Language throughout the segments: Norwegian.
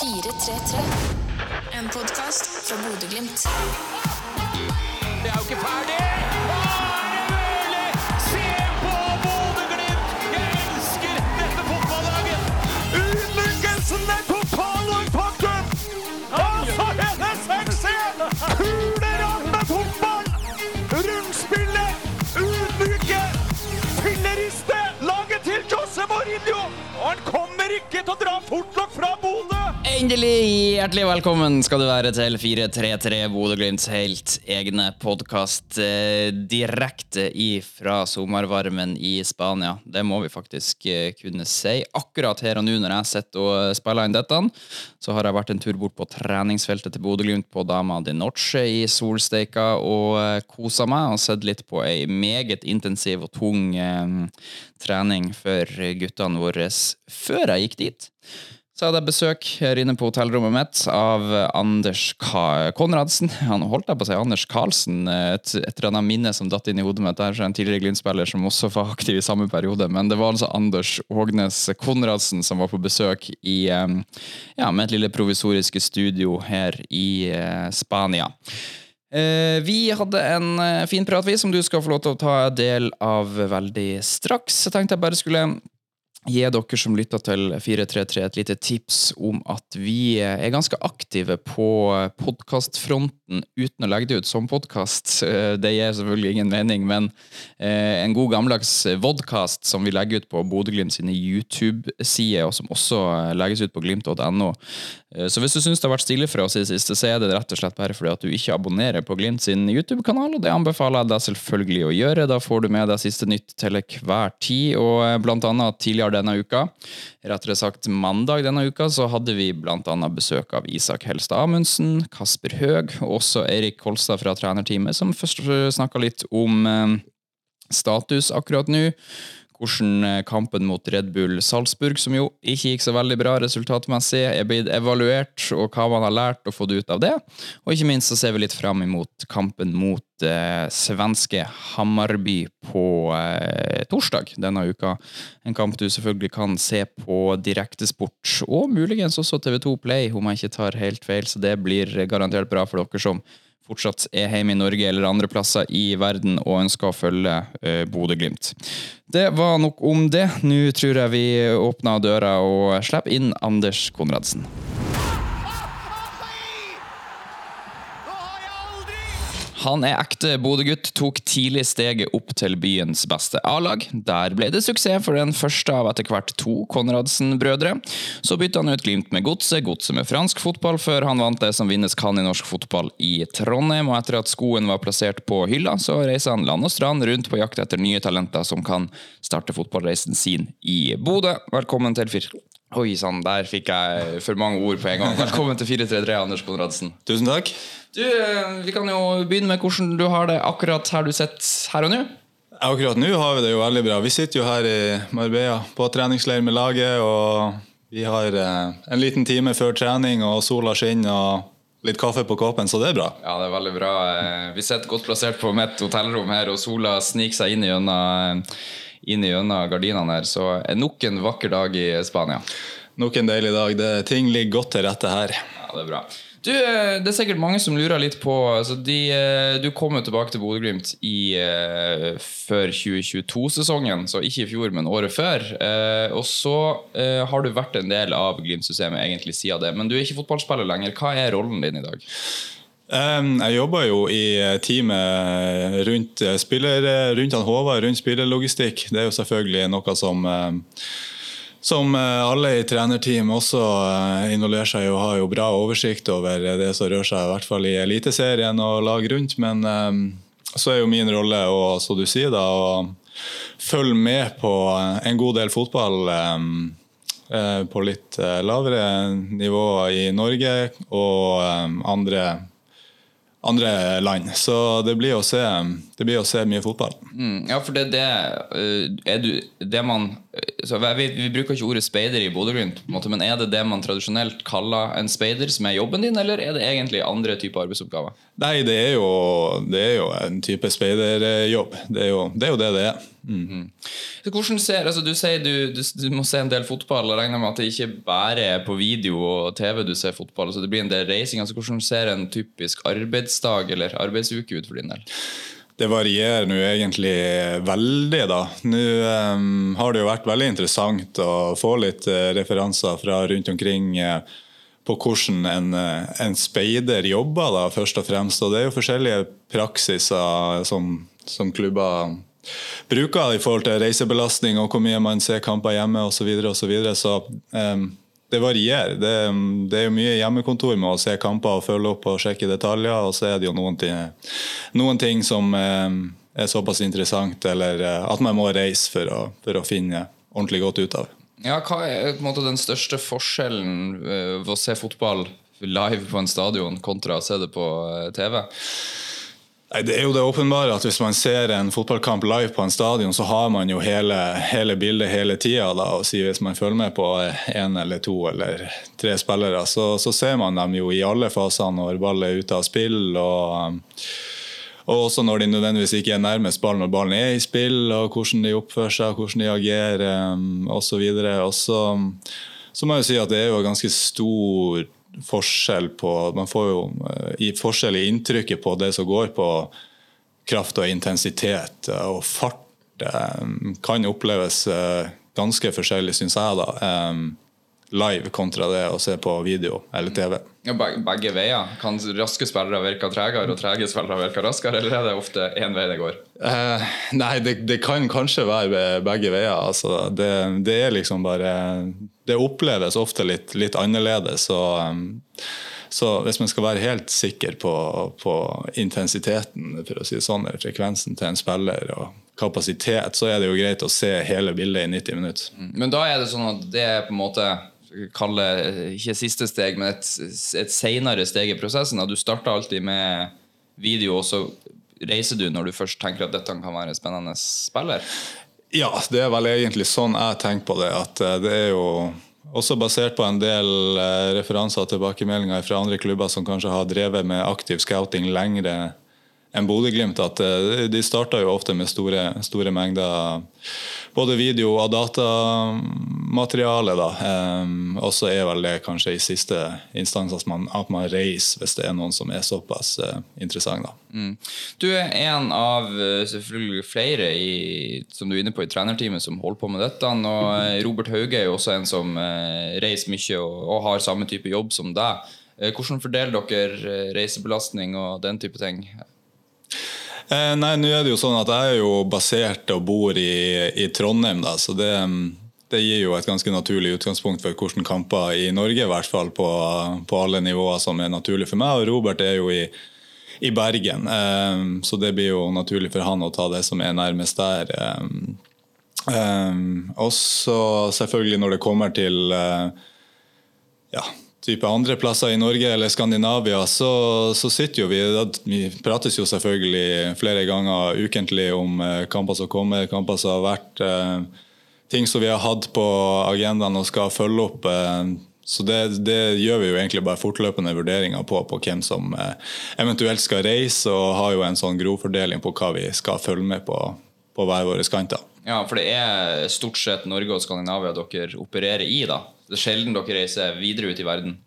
433. En podkast fra Bodø-Glimt. Det er jo ikke ferdig! Er det? Se på Bodø-Glimt! Jeg elsker dette fotballaget! Utmerkelsen er total og faktum! Altså, denne suksessen! Kuler av med fotball! Rundspillet! Ydmyke! Filleriste! Laget til Jose Mourinho! Og han kommer ikke til å dra fort nok fra Bodø! Endelig hjertelig velkommen skal du være til 433 Bodø-Glimts helt egne podkast eh, direkte ifra sommervarmen i Spania. Det må vi faktisk eh, kunne si. Akkurat her og nå når jeg sitter og spiller inn dette, så har jeg vært en tur bort på treningsfeltet til Bodø-Glimt på Dama di Noche i solsteika og eh, kosa meg og sett litt på ei meget intensiv og tung eh, trening for guttene våre før jeg gikk dit. Så hadde jeg besøk her inne på hotellrommet mitt av Anders Ka Konradsen. Han holdt jeg på å si Anders Karlsen, et, et eller annet minne som datt inn i hodet mitt. Der er en tidligere Glimt-spiller som også var aktiv i samme periode. Men det var altså Anders Ågnes Konradsen som var på besøk i, eh, ja, med et lille provisoriske studio her i eh, Spania. Eh, Vi hadde en eh, fin prat, vi, som du skal få lov til å ta del av veldig straks. Jeg tenkte jeg bare skulle gi dere som lytter til 433 et lite tips om at vi er ganske aktive på podkastfronten uten å legge det ut som podkast. Det gir selvfølgelig ingen mening, men eh, en god gammeldags vodkast som vi legger ut på Bodø-Glimt sine YouTube-sider, og som også legges ut på glimt.no. Eh, Så hvis du syns det har vært stille for oss i det siste, så er det rett og slett bare fordi at du ikke abonnerer på Glimt sin YouTube-kanal, og det anbefaler jeg deg selvfølgelig å gjøre. Da får du med deg siste nytt til hver tid, og eh, blant annet tidligere denne uka, rettere sagt mandag denne uka, så hadde vi annet besøk av Isak Helstad Amundsen, Kasper Høeg, og også Eirik Kolstad fra trenerteamet, som først snakka litt om eh, status akkurat nå. Hvordan eh, kampen mot Red Bull Salzburg, som jo ikke gikk så veldig bra resultatmessig, er blitt evaluert, og hva man har lært og fått ut av det. Og ikke minst så ser vi litt fram imot kampen mot eh, svenske Hammarby på eh, torsdag denne uka. En kamp du selvfølgelig kan se på Direktesport, og muligens også TV2 Play, om jeg ikke tar helt feil, så det blir garantert bra for dere som fortsatt er hjemme i Norge eller andre plasser i verden og ønsker å følge uh, Bodø-Glimt. Det var nok om det. Nå tror jeg vi åpner døra og slipper inn Anders Konradsen. Han er ekte Bodø-gutt, tok tidlig steget opp til byens beste A-lag. Der ble det suksess for den første av etter hvert to Konradsen-brødre. Så bytta han ut Glimt med Godset, Godset med fransk fotball, før han vant det som vinnes kan i norsk fotball i Trondheim. Og etter at skoen var plassert på hylla, så reiser han land og strand rundt på jakt etter nye talenter som kan starte fotballreisen sin i Bodø. Velkommen til Fir... Oi sann, der fikk jeg for mange ord på en gang. Velkommen til 433, Anders Konradsen. Tusen takk. Du, eh, Vi kan jo begynne med hvordan du har det akkurat her du sitter her og nå. Akkurat nå har vi det jo veldig bra. Vi sitter jo her i Marbella på treningsleir med laget. og Vi har eh, en liten time før trening, og sola skinner og litt kaffe på kåpen, så det er bra. Ja, det er veldig bra. Eh, Vi sitter godt plassert på mitt hotellrom her, og sola sniker seg inn gjennom, inn gjennom gardinene her. Så nok en vakker dag i Spania. Nok en deilig dag. Det, ting ligger godt til rette her. Ja, det er bra. Du, eh, Det er sikkert mange som lurer litt på altså de, eh, Du kom jo tilbake til Bodø-Glimt eh, før 2022-sesongen, så ikke i fjor, men året før. Og så har du vært en del av Glimt-systemet egentlig siden det, men du er ikke fotballspiller lenger. Hva er rollen din i dag? Um, jeg jobber jo i teamet rundt eh, spiller, rundt han Håvard, rundt spillerlogistikk. Det er jo selvfølgelig noe som eh, som eh, alle i trenerteam også eh, involverer seg i og har jo bra oversikt over det som rører seg i hvert fall i Eliteserien og lag rundt. Men um, så er jo min rolle å, som du sier, da, å følge med på en god del fotball. Eh, på litt eh, lavere nivå i Norge og andre andre land. Så det blir å se, blir å se mye fotball. Mm, ja, for det, det, eh, er du, det man så jeg Vi bruker ikke ordet speider i Bodø-Glimt, men er det det man tradisjonelt kaller en speider, som er jobben din, eller er det egentlig andre typer arbeidsoppgaver? Nei, det er jo, det er jo en type speiderjobb. Det, det er jo det det er. Så hvordan ser, altså Du sier du, du, du må se en del fotball, og regner med at det ikke bare er på video og TV du ser fotball. så det blir en del reising. altså Hvordan ser en typisk arbeidsdag eller arbeidsuke ut for din del? Det varierer nå egentlig veldig, da. Nå um, har det jo vært veldig interessant å få litt eh, referanser fra rundt omkring eh, på hvordan en, eh, en speider jobber, da, først og fremst. Og det er jo forskjellige praksiser som, som klubber bruker i forhold til reisebelastning og hvor mye man ser kamper hjemme osv. Så, videre, og så, videre. så em, det varierer. Det, det er jo mye hjemmekontor med å se kamper og følge opp og sjekke detaljer. Og så er det jo noen ting, noen ting som eh, er såpass interessant eller eh, at man må reise for å, for å finne ordentlig godt ut av. Ja, Hva er en måte den største forskjellen eh, ved å se fotball live på en stadion kontra å se det på eh, TV? Nei, Det er jo det åpenbare at hvis man ser en fotballkamp live på en stadion, så har man jo hele, hele bildet hele tida. Hvis man følger med på én eller to eller tre spillere, så, så ser man dem jo i alle faser når ball er ute av spill. og og også når de nødvendigvis ikke er nærmest ballen når ballen er i spill, og hvordan de oppfører seg, hvordan de agerer osv. Og så, så må jeg jo si at det er jo ganske stor forskjell på Man får jo eh, i forskjell i inntrykket på det som går på kraft og intensitet eh, og fart. eh, Kan oppleves ganske forskjellig, syns jeg, da. Live kontra det å se på video eller TV. Ja, begge veier. Kan raske spillere virke tregere, og trege spillere virke raskere, eller er det ofte én vei det går? Eh, nei, det, det kan kanskje være begge veier. Altså, det, det er liksom bare Det oppleves ofte litt, litt annerledes. Så, um, så hvis man skal være helt sikker på, på intensiteten, for å si sånn, eller frekvensen til en spiller og kapasitet, så er det jo greit å se hele bildet i 90 minutter. Men da er det sånn at det er på en måte kalle ikke siste steg, men et, et senere steg i prosessen. Du starter alltid med video, og så reiser du når du først tenker at dette kan være en spennende spiller. Ja, det er vel egentlig sånn jeg tenker på det. At eh, det er jo også basert på en del eh, referanser og tilbakemeldinger fra andre klubber som kanskje har drevet med aktiv scouting lengre enn Bodø-Glimt. At eh, de starter jo ofte med store, store mengder både video- og datamateriale. da. Um, og så er vel det kanskje i siste instans at man, at man reiser hvis det er noen som er såpass uh, interessant. da. Mm. Du er en av eh, selvfølgelig flere i, som du er inne på i trenerteamet som holder på med dette. Og eh, Robert Hauge er jo også en som eh, reiser mye og, og har samme type jobb som deg. Eh, Hvordan fordeler dere eh, reisebelastning og den type ting? Eh, nei, nå er det jo sånn at jeg er jo basert og bor i, i Trondheim, da, så det, det gir jo et ganske naturlig utgangspunkt for hvordan kamper i Norge, i hvert fall på, på alle nivåer som er naturlig for meg. Og Robert er jo i, i Bergen, eh, så det blir jo naturlig for han å ta det som er nærmest der. Eh, og også selvfølgelig når det kommer til uh, ja, type andre plasser i Norge eller Skandinavia, så, så sitter jo vi Vi prates jo selvfølgelig flere ganger ukentlig om eh, kamper som kommer, kamper som har vært, eh, ting som vi har hatt på agendaen og skal følge opp. Eh, så det, det gjør vi jo egentlig bare fortløpende vurderinger på, på hvem som eventuelt skal reise, og har jo en sånn grovfordeling på hva vi skal følge med på på hver våre kanter. Ja, for det er stort sett Norge og Skandinavia dere opererer i, da. Det er sjelden dere reiser videre ut i verden.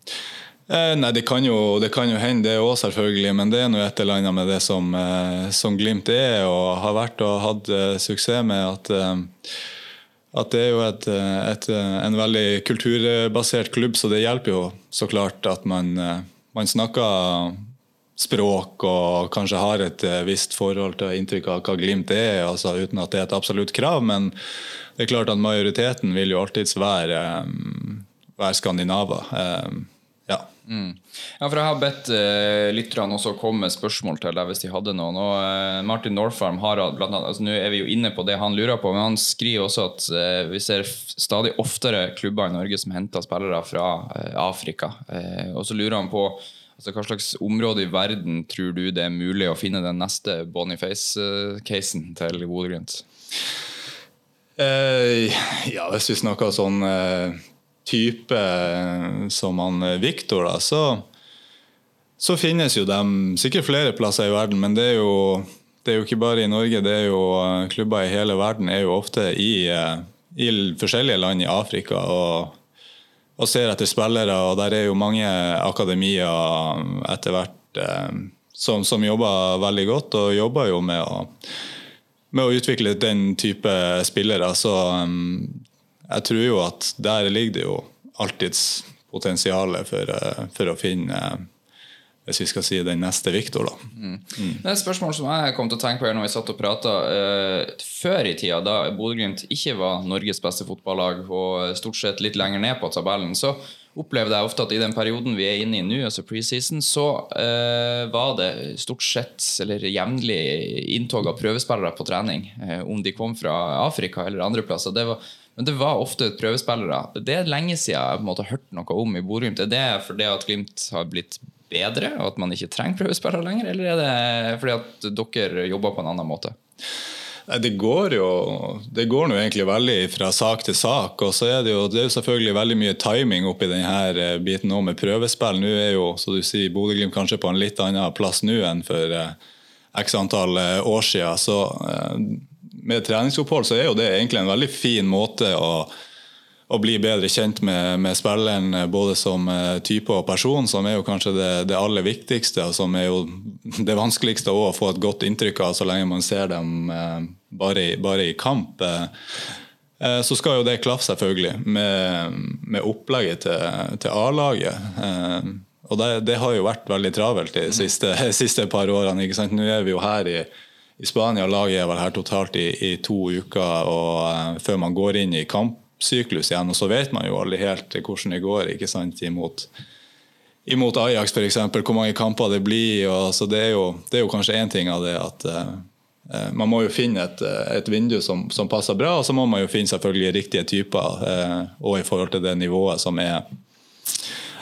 Eh, nei, det kan, jo, det kan jo hende, det òg, selvfølgelig. Men det er noe et eller annet med det som, eh, som Glimt er og har vært og hatt eh, suksess med. At, eh, at det er jo et, eh, et, eh, en veldig kulturbasert klubb, så det hjelper jo så klart at man, man snakker språk og kanskje har et visst forhold til inntrykk av hva Glimt er, altså uten at det er et absolutt krav. Men det er klart at majoriteten vil jo alltids være, eh, være skandinaver. Eh, Ja. Mm. Ja, for Jeg har bedt uh, lytterne også komme med spørsmål til deg hvis de hadde noen. Og uh, Martin Norfarm har blant annet, altså Nå er vi jo inne på det han lurer på, men han skriver også at uh, vi ser stadig oftere klubber i Norge som henter spillere fra Afrika. Og så lurer han på altså, hva slags område i verden tror du det er mulig å finne den neste Boniface-casen til Bodø-Glimt? Eh, ja, hvis vi snakker sånn eh, type eh, som han eh, Viktor, da, så, så finnes jo dem sikkert flere plasser i verden, men det er jo det er jo ikke bare i Norge, det er jo eh, klubber i hele verden er jo ofte i, i forskjellige land i Afrika og, og ser etter spillere. og Der er jo mange akademier etter hvert eh, som, som jobber veldig godt, og jobber jo med å, med å utvikle den type spillere. Så um, jeg tror jo at der ligger det jo alltids potensial for, uh, for å finne uh, hvis vi skal si den neste Viktor, da. Det er et spørsmål som jeg kom til å tenke på her når vi satt og prata. før i tida, da Bodø-Glimt ikke var Norges beste fotballag og stort sett litt lenger ned på tabellen, så opplevde jeg ofte at i den perioden vi er inne i nå, altså preseason, så uh, var det stort sett eller jevnlig inntog av prøvespillere på trening. Uh, om de kom fra Afrika eller andre plasser. Det var, men det var ofte prøvespillere. Det er lenge siden jeg på en måte har hørt noe om i Bodø-Glimt. Er det fordi at Glimt har blitt bedre, og at man ikke trenger prøvespillere lenger, eller er det fordi at dere jobber på en annen måte? Det går jo det går nå egentlig veldig fra sak til sak. og så er Det jo, det er jo selvfølgelig veldig mye timing oppi denne biten nå med prøvespill. Nå er jo så du sier, Bodø-Glimt kanskje på en litt annen plass nå enn for eh, x antall eh, år siden. Så eh, med treningsopphold så er jo det egentlig en veldig fin måte å å bli bedre kjent med, med spilleren både som eh, type og person, som er jo kanskje det, det aller viktigste, og som er jo det vanskeligste å få et godt inntrykk av så lenge man ser dem eh, bare, i, bare i kamp. Eh, så skal jo det klaffe, selvfølgelig, med, med opplegget til, til A-laget. Og det, det, har jo vært veldig travelt de siste, siste par årene. ikke sant? Nå er vi jo her i, i Spania, laget er vel her totalt i, i to uker og før man går inn i kamp syklus igjen, og så vet man jo aldri helt hvordan det går ikke sant, imot, imot Ajax f.eks., hvor mange kamper det blir. Og, så det er, jo, det er jo kanskje én ting av det at eh, man må jo finne et, et vindu som, som, passer bra, og så må man jo finne selvfølgelig riktige typer, og i forhold til det nivået som er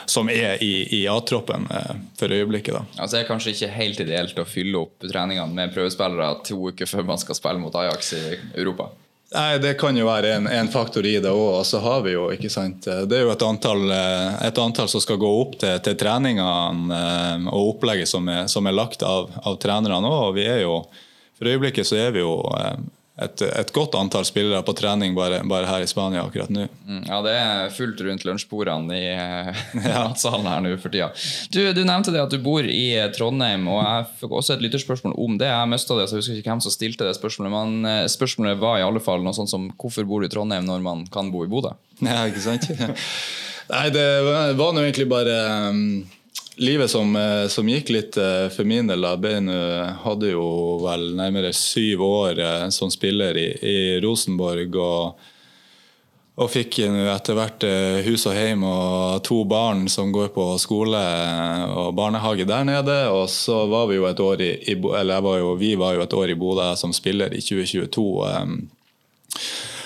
som er i, i A-troppen eh, for øyeblikket. da. Altså Det er kanskje ikke helt ideelt å fylle opp treningene med prøvespillere to uker før man skal spille mot Ajax i Europa? Nei, Det kan jo være en, en faktor i det òg. Og så har vi jo, ikke sant Det er jo et antall, et antall som skal gå opp til, til treningene eh, og opplegget som er, som er lagt av, av trenerne òg. Og vi er jo For øyeblikket så er vi jo eh, et, et, godt antall spillere på trening bare, bare her i Spania akkurat nå. Mm, ja, det er fullt rundt lunsjbordene i matsalen her nå for tida. Du, du, nevnte det at du bor i Trondheim, og jeg fikk også et lytterspørsmål om det. Jeg mista det, så jeg husker ikke hvem som stilte det spørsmålet, men eh, spørsmålet var i alle fall noe sånt som hvorfor bor du i Trondheim når man kan bo i Bodø? Ja, ikke sant? Nei, det var nå egentlig bare um livet som, eh, som, gikk litt eh, for min del. da. Beinu hadde jo vel nærmere syv år eh, som spiller i, i Rosenborg. og og fikk etter hvert hus og hjem og to barn som går på skole og barnehage der nede. Og så var vi jo et år i, var jo, vi var jo et år i Bodø som spiller i 2022. Um,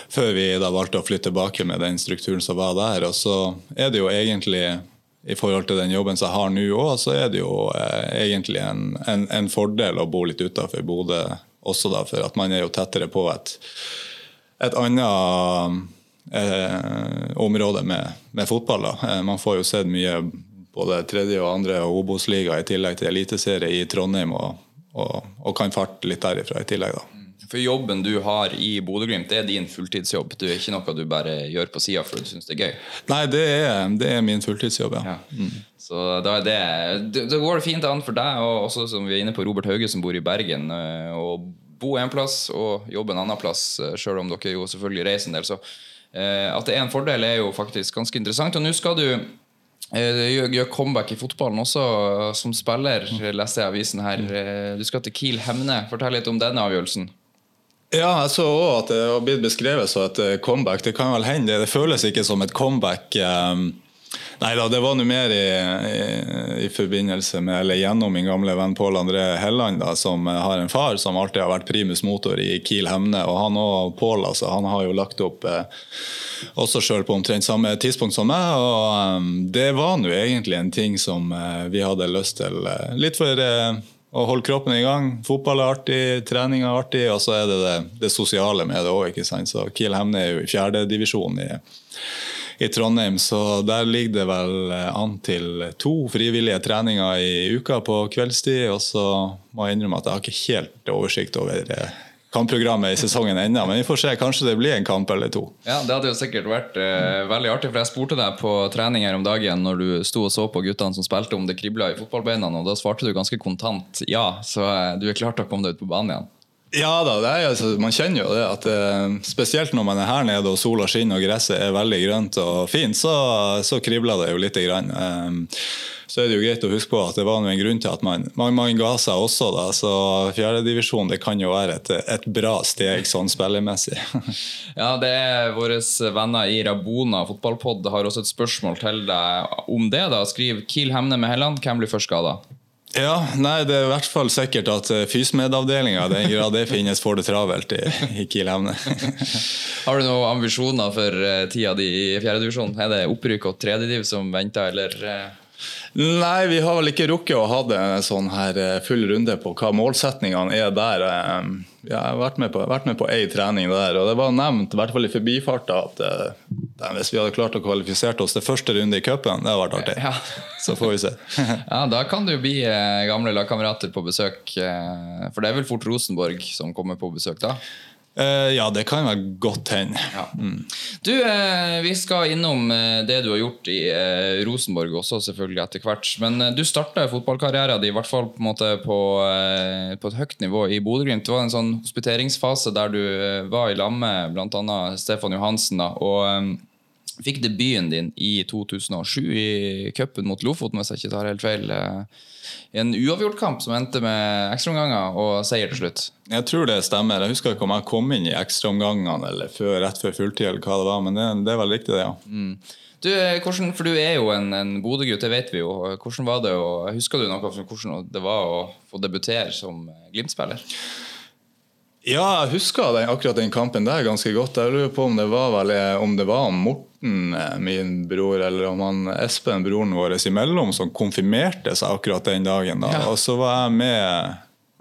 før vi da valgte å flytte tilbake med den strukturen som var der. Og så er det jo egentlig i forhold til den jobben som jeg har nå òg, så er det jo eh, egentlig en, en, en, fordel å bo litt utafor Bodø også, da, for at man er jo tettere på et, et annet eh, område med, med fotball. Da. Eh, man får jo sett mye både tredje og andre og Obos-liga i tillegg til eliteserie i Trondheim, og, og, og kan farte litt derifra i tillegg. da. For jobben du har i Bodø-Glimt, det er din fulltidsjobb? Det er ikke noe du bare gjør på sida for du syns det er gøy? Nei, det er, det er min fulltidsjobb, ja. ja. Mm. Så da, det, da går det fint an for deg, og også som vi er inne på Robert Hauge, som bor i Bergen. å eh, bo en plass og jobbe en annen plass, eh, sjøl om dere jo selvfølgelig reiser en del. Så eh, at det er en fordel, er jo faktisk ganske interessant. Og nå skal du gjør comeback i fotballen også som spiller, leste jeg avisen her. Du skal til Kiel Hemne. Fortell litt om denne avgjørelsen. Ja, jeg så òg at det har blitt beskrevet som et eh, comeback. Det kan vel hende. Det føles ikke som et comeback. Um, nei da, det var noe mer i, i, i, forbindelse med, eller gjennom min gamle venn Pål André Helland, da, som har en far som alltid har vært primus motor i Kiel Hemne. Og han og Pål altså, han har jo lagt opp eh, også sjøl på omtrent samme tidspunkt som meg. Og um, det var nå egentlig en ting som eh, vi hadde lyst til. Eh, litt for eh, å holde kroppen i gang. Fotball er artig, trening er artig, og så er det det, det sosiale med det òg. Kiel Hemne er jo i fjerdedivisjon i, i Trondheim, så der ligger det vel an til to frivillige treninger i uka på kveldstid. Og så må jeg innrømme at jeg har ikke helt oversikt over eh, kampprogrammet i sesongen ennå, men vi får se. Kanskje det blir en kamp eller to. Ja, Det hadde jo sikkert vært eh, veldig artig, for jeg spurte deg på trening her om dagen når du sto og så på guttene som spilte, om det kribla i fotballbeina, og da svarte du ganske kontant ja, så eh, du er klar til å komme deg ut på banen igjen. Ja da, er, altså, man kjenner jo det at eh, spesielt når man er her nede og sola skinner og gresset er veldig grønt og fint, så, så kribler det jo lite grann. Eh, så er det jo greit å huske på at det var en grunn til at man, man, man ga seg også. Da. Så Fjerdedivisjon kan jo være et, et, bra steg sånn spillemessig. ja, det er våre venner i Rabona fotballpod har også et spørsmål til deg om det. da. Skriv Kiel Hemne med Helland, hvem blir først skada? Ja, nei, Det er i hvert fall sikkert at eh, Fysmed-avdelinga, den grad det finnes, får det travelt i, i Kiel Hemne. Har du noen ambisjoner for uh, tida di i fjerdedivisjon? Er det opprykk og tredjediv som venter, eller? Uh Nei, vi har vel ikke rukket å ha en sånn her eh, full runde på hva målsetningene er der. Eh, jeg har vært med på, vært med på ei trening der, og det var nevnt i hvert fall i forbifarta at eh, hvis vi hadde klart å kvalifisere oss til første runde i cupen, det hadde vært artig. Ja. Så får vi se. ja, Da kan det jo bli gamle lagkamerater på besøk, for det er vel fort Rosenborg som kommer på besøk da? Uh, ja, det kan være godt hende. Ja. Mm. Du, uh, vi skal innom uh, det du har gjort i Rosenborg også, selvfølgelig etter hvert. Men du starta fotballkarrieren din i hvert fall på, måte, på, på et høyt nivå i Bodø-Glimt. Det var en sånn hospiteringsfase der du var i lag med bl.a. Stefan Johansen. Da, og fikk debuten din i 2007 i cupen mot Lofoten, hvis jeg ikke tar helt feil. I en uavgjort kamp som endte med ekstraomganger og seier til slutt. Jeg tror det stemmer. Jeg husker ikke om jeg kom inn i ekstraomgangene eller før, rett før fulltid, eller hva det var, men det, det er vel riktig, det, ja. Mm. Du, hvordan, for du er jo en, en Bodø-gutt, det vet vi jo. Hvordan var det, og Husker du noe om hvordan det var å få debutere som Glimt-spiller? Ja, jeg husker den, akkurat den kampen der ganske godt. Jeg lurer på om det var, vel, om det var Morten, eh, min bror, eller om han Espen, broren vår, imellom, som konfirmerte seg akkurat den dagen. Da. Ja. Og så var jeg med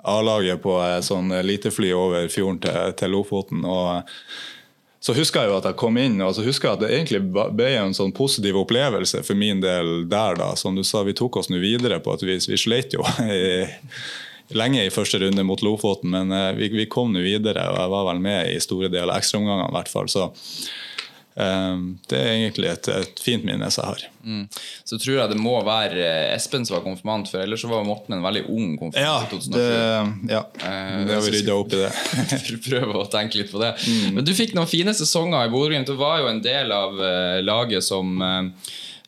A-laget på et sånn elitefly over fjorden til, til, Lofoten. og så husker jeg jo at jeg kom inn og så husker jeg at det egentlig ble en sånn positiv opplevelse for min del der. da, Som du sa, vi tok oss nå videre på et vis. Vi sleit jo i lenge i første runde mot Lofoten, men uh, vi, vi kom nå videre, og jeg var vel med i store deler av ekstraomgangene. hvert fall, så um, det er egentlig et, et fint minne jeg har. Mm. Så tror jeg det må være eh, Espen som var konfirmant, for ellers så var Morten en veldig ung konfirmant ja, i 2004. Det, ja, det har vi rydda opp i det. prøve å tenke litt på det. Mm. Men du fikk noen fine sesonger i Bodø-Glimt. Du var jo en del av laget som Eh,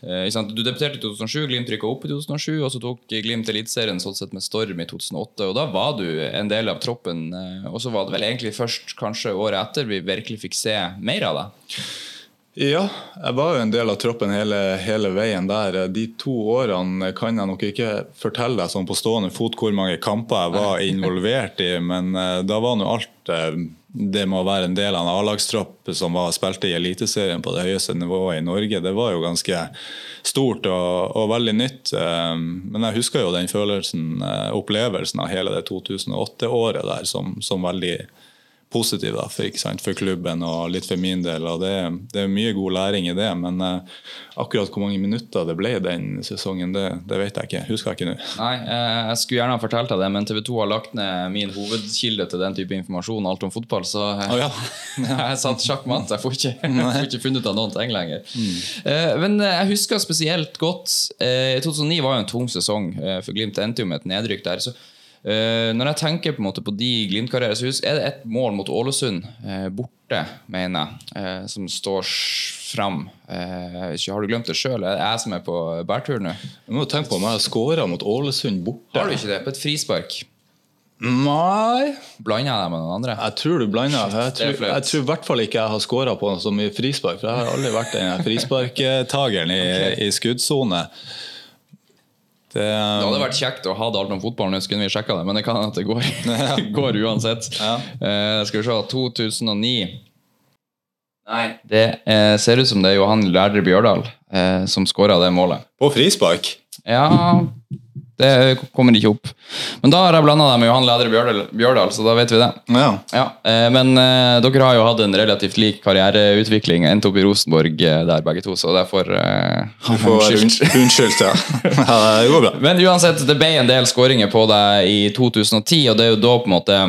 du debuterte i 2007, Glimt rykka opp i 2007, og så tok Glimt Eliteserien sånn sett med storm i 2008. og Da var du en del av troppen. Eh, og så var det vel egentlig først kanskje året etter vi virkelig fikk se mer av deg? Ja, jeg var jo en del av troppen hele, hele, veien der. De to årene kan jeg nok ikke fortelle deg sånn på stående fot hvor mange kamper jeg var involvert i, men eh, da var nå alt det med å være en del av en A-lagstropp som var spilte i Eliteserien på det høyeste nivået i Norge, det var jo ganske stort og, og veldig nytt. Ehm, men jeg husker jo den følelsen, eh, opplevelsen av hele det 2008-året der som, som veldig positiv da, for, for, klubben og litt for min del. og Det, det er mye god læring i det. Men uh, akkurat hvor mange minutter det ble den sesongen, det, det vet jeg ikke. Husker jeg ikke nå. Nei, eh, Jeg skulle gjerne ha fortalt deg det, men TV 2 har lagt ned min hovedkilde til den type informasjon, alt om fotball. Så eh, oh, ja. jeg satt sjakkmatt. Jeg får ikke, får ikke funnet ut av noen ting lenger. Mm. Eh, men jeg husker spesielt godt uh, 2009 var jo en tung sesong for Glimt. Det endte jo med et nedrykk der. så Uh, når jeg tenker på måte på de Glimt-karrierer, så er det ett mål mot Ålesund, uh, borte, mener jeg, uh, som står fram. har du glemt det sjøl? Er det jeg som er på bærtur nå? Du må tenke på om jeg har skåra mot Ålesund borte. Har du ikke det? På et frispark? Nei Blander jeg deg med noen andre? Jeg tror du blander. Jeg tror, jeg tror i hvert fall ikke jeg har scora på så mye frispark. For jeg har aldri vært den frisparktageren i, okay. i skuddsone. Det, det, hadde vært kjekt å ha det alt om fotballen, så kunne vi sjekka det, men det kan at det går, går uansett. Ja. Uh, skal vi se 2009 Nei, det uh, ser ut som det er Johan Lærdre Bjørdal uh, som skåra det målet. På frispark? Ja Det kommer ikke opp. Men da har jeg blanda deg med Johan Lædre Bjørdal, Bjørdal, så da vet vi det. Ja. Ja, eh, Men eh, dere har jo hatt en relativt lik karriereutvikling. Endte opp i Rosenborg eh, der, begge to, så derfor eh, Du får unnskyldt, ja. ja. Det går bra. Men uansett, det ble en del skåringer på deg i 2010, og det er jo da på en måte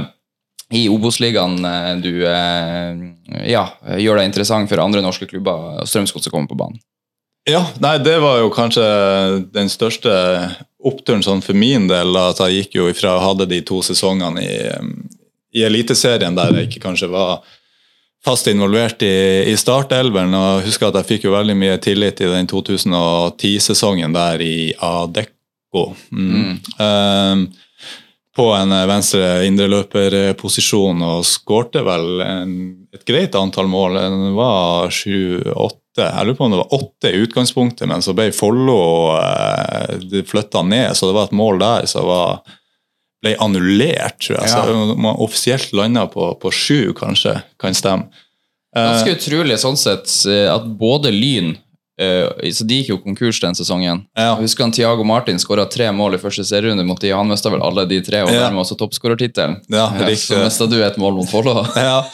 i Obos-ligaen eh, du ja, gjør deg interessant for andre norske klubber, og Strømsgodset kommer på banen. Ja, nei, det var jo kanskje den største oppturen sånn for min del. At jeg gikk jo ifra å hadde de to sesongene i, i Eliteserien der jeg ikke kanskje var fast involvert i, i startelveren. og jeg husker at jeg fikk jo veldig mye tillit i den 2010-sesongen der i Adecco. Mm. Um, på en venstre indreløperposisjon og skårte vel en, et greit antall mål. Det var sju-åtte. Jeg lurer på om det var åtte i utgangspunktet, men så ble Follo eh, flytta ned, så det var et mål der som ble annullert, tror jeg. Ja. Så man offisielt landa på, på sju, kanskje, kan stemme. Eh, Ganske utrolig sånn sett eh, at både Lyn eh, så De gikk jo konkurs den sesongen. Ja. Jeg husker han Tiago Martin skåra tre mål i første serierunde mot de. Han mista vel alle de tre, og dermed også toppskårertittelen. Ja. Så mista du et mål mot Follo. ja.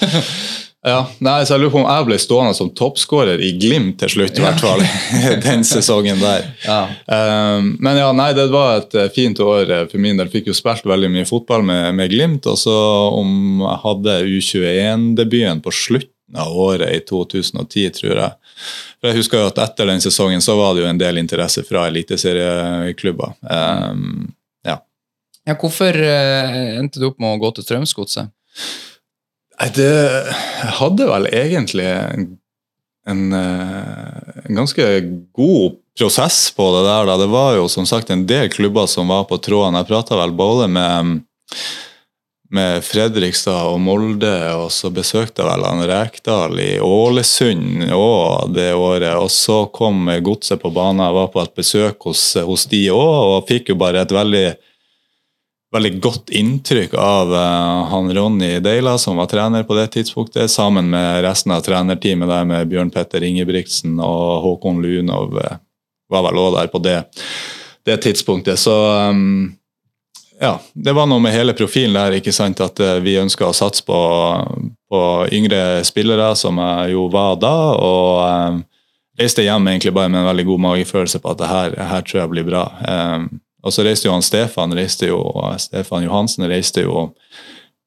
ja. Nei, så jeg lurer på om jeg ble stående som toppskårer i Glimt til slutt, i hvert fall. Den sesongen der. Ja. Um, men ja, nei, det var et eh, fint år eh, for min del. Fikk jo spilt veldig mye fotball med, med Glimt. Og så om jeg hadde U21-debuten på slutten av året i 2010, tror jeg. For jeg husker jo at etter den sesongen så var det jo en del interesse fra eliteserieklubber. Um, ja. Ja, hvorfor eh, endte du opp med å gå til Strømsgodset? Nei, det hadde vel egentlig en, eh, en ganske god prosess på det der. Da. Det var jo som sagt en del klubber som var på tråden. Jeg prata vel både med, med Fredrikstad og Molde, og så besøkte jeg vel han Rekdal i Ålesund òg det året. Og så kom Godset på banen. Jeg var på et besøk hos, hos de òg, og fikk jo bare et veldig veldig godt inntrykk av uh, han Ronny Deila, som var trener på det tidspunktet, sammen med resten av trenerteamet der med Bjørn Petter Ingebrigtsen og Håkon Lunov. Uh, var vel òg der på det, det tidspunktet. Så um, ja, det var noe med hele profilen der, ikke sant, at uh, vi ønska å satse på, på yngre spillere, som jeg jo var da. og um, reiste hjem egentlig bare med en veldig god magefølelse på at det her, her tror jeg blir bra. Um, og så reiste jo han Stefan, reiste jo, Stefan Johansen reiste jo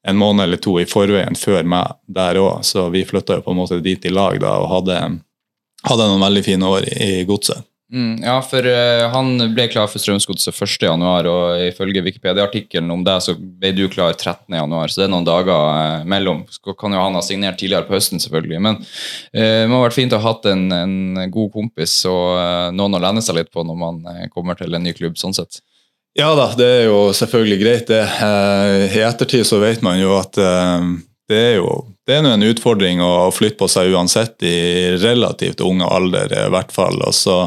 en måned eller to i forveien før meg der òg, så vi flytta jo på en måte dit i lag da og hadde, hadde noen veldig fine år i, godset. Mm, ja, for uh, han ble klar for Strømsgodset 1.1, og ifølge Wikipedia-artikkelen om det, så ble du klar 13.1, så det er noen dager uh, mellom. Så kan jo han ha signert tidligere på høsten, selvfølgelig. Men uh, det må ha vært fint å ha hatt en, en god kompis og eh, noen å lene seg litt på når man eh, kommer til en ny klubb, sånn sett. Ja da, det er jo selvfølgelig greit, det. Eh, I ettertid så vet man jo at eh, det er jo det er nå en utfordring å flytte på seg uansett i relativt ung alder, i hvert fall. Og så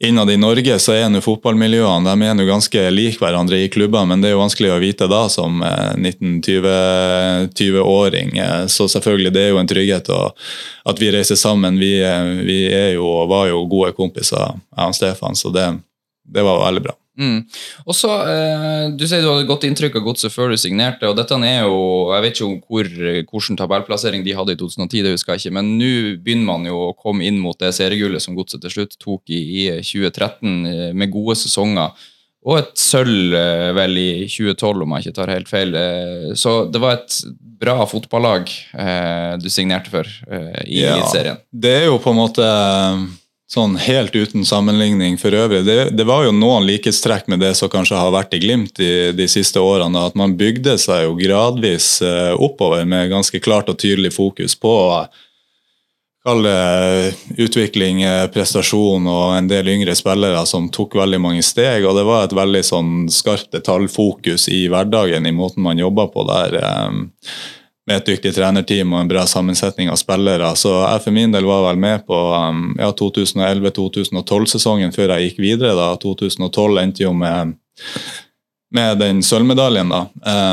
Innad i Norge så er nå fotballmiljøene de er nå ganske like hverandre i klubber, men det er jo vanskelig å vite da som eh, 19-20-åring. Eh, Så selvfølgelig, det er jo en trygghet at vi reiser sammen. Vi, eh, vi er jo var jo gode kompiser, jeg og Stefan, så det, det var veldig bra. Mm. Og så, eh, Du sier du hadde godt inntrykk av godset før du signerte. og dette er jo, Jeg vet ikke om hvor, hvilken tabellplassering de hadde i 2010, det husker jeg ikke, men nå begynner man jo å komme inn mot det seriegullet som godset til slutt tok i, i 2013, eh, med gode sesonger. Og et sølv eh, vel i 2012, om jeg ikke tar helt feil. Eh, Så det var et bra fotballag eh, du signerte for eh, i Ja. Eliteserien. Det er jo på en måte sånn helt uten sammenligning for øvrig. Det, det var jo noen likhetstrekk med det som kanskje har vært i Glimt de, de siste årene. At man bygde seg jo gradvis eh, oppover med ganske klart og tydelig fokus på kall det utvikling, eh, prestasjon og en del yngre spillere som tok veldig mange steg. Og det var et veldig sånn skarpt detaljfokus i hverdagen i måten man jobba på der. Eh, med et dyktig trenerteam og en bra sammensetning av spillere. Så jeg for min del var vel med på um, ja, 2011-2012-sesongen før jeg gikk videre. da. 2012 endte jo med, med den sølvmedaljen, da.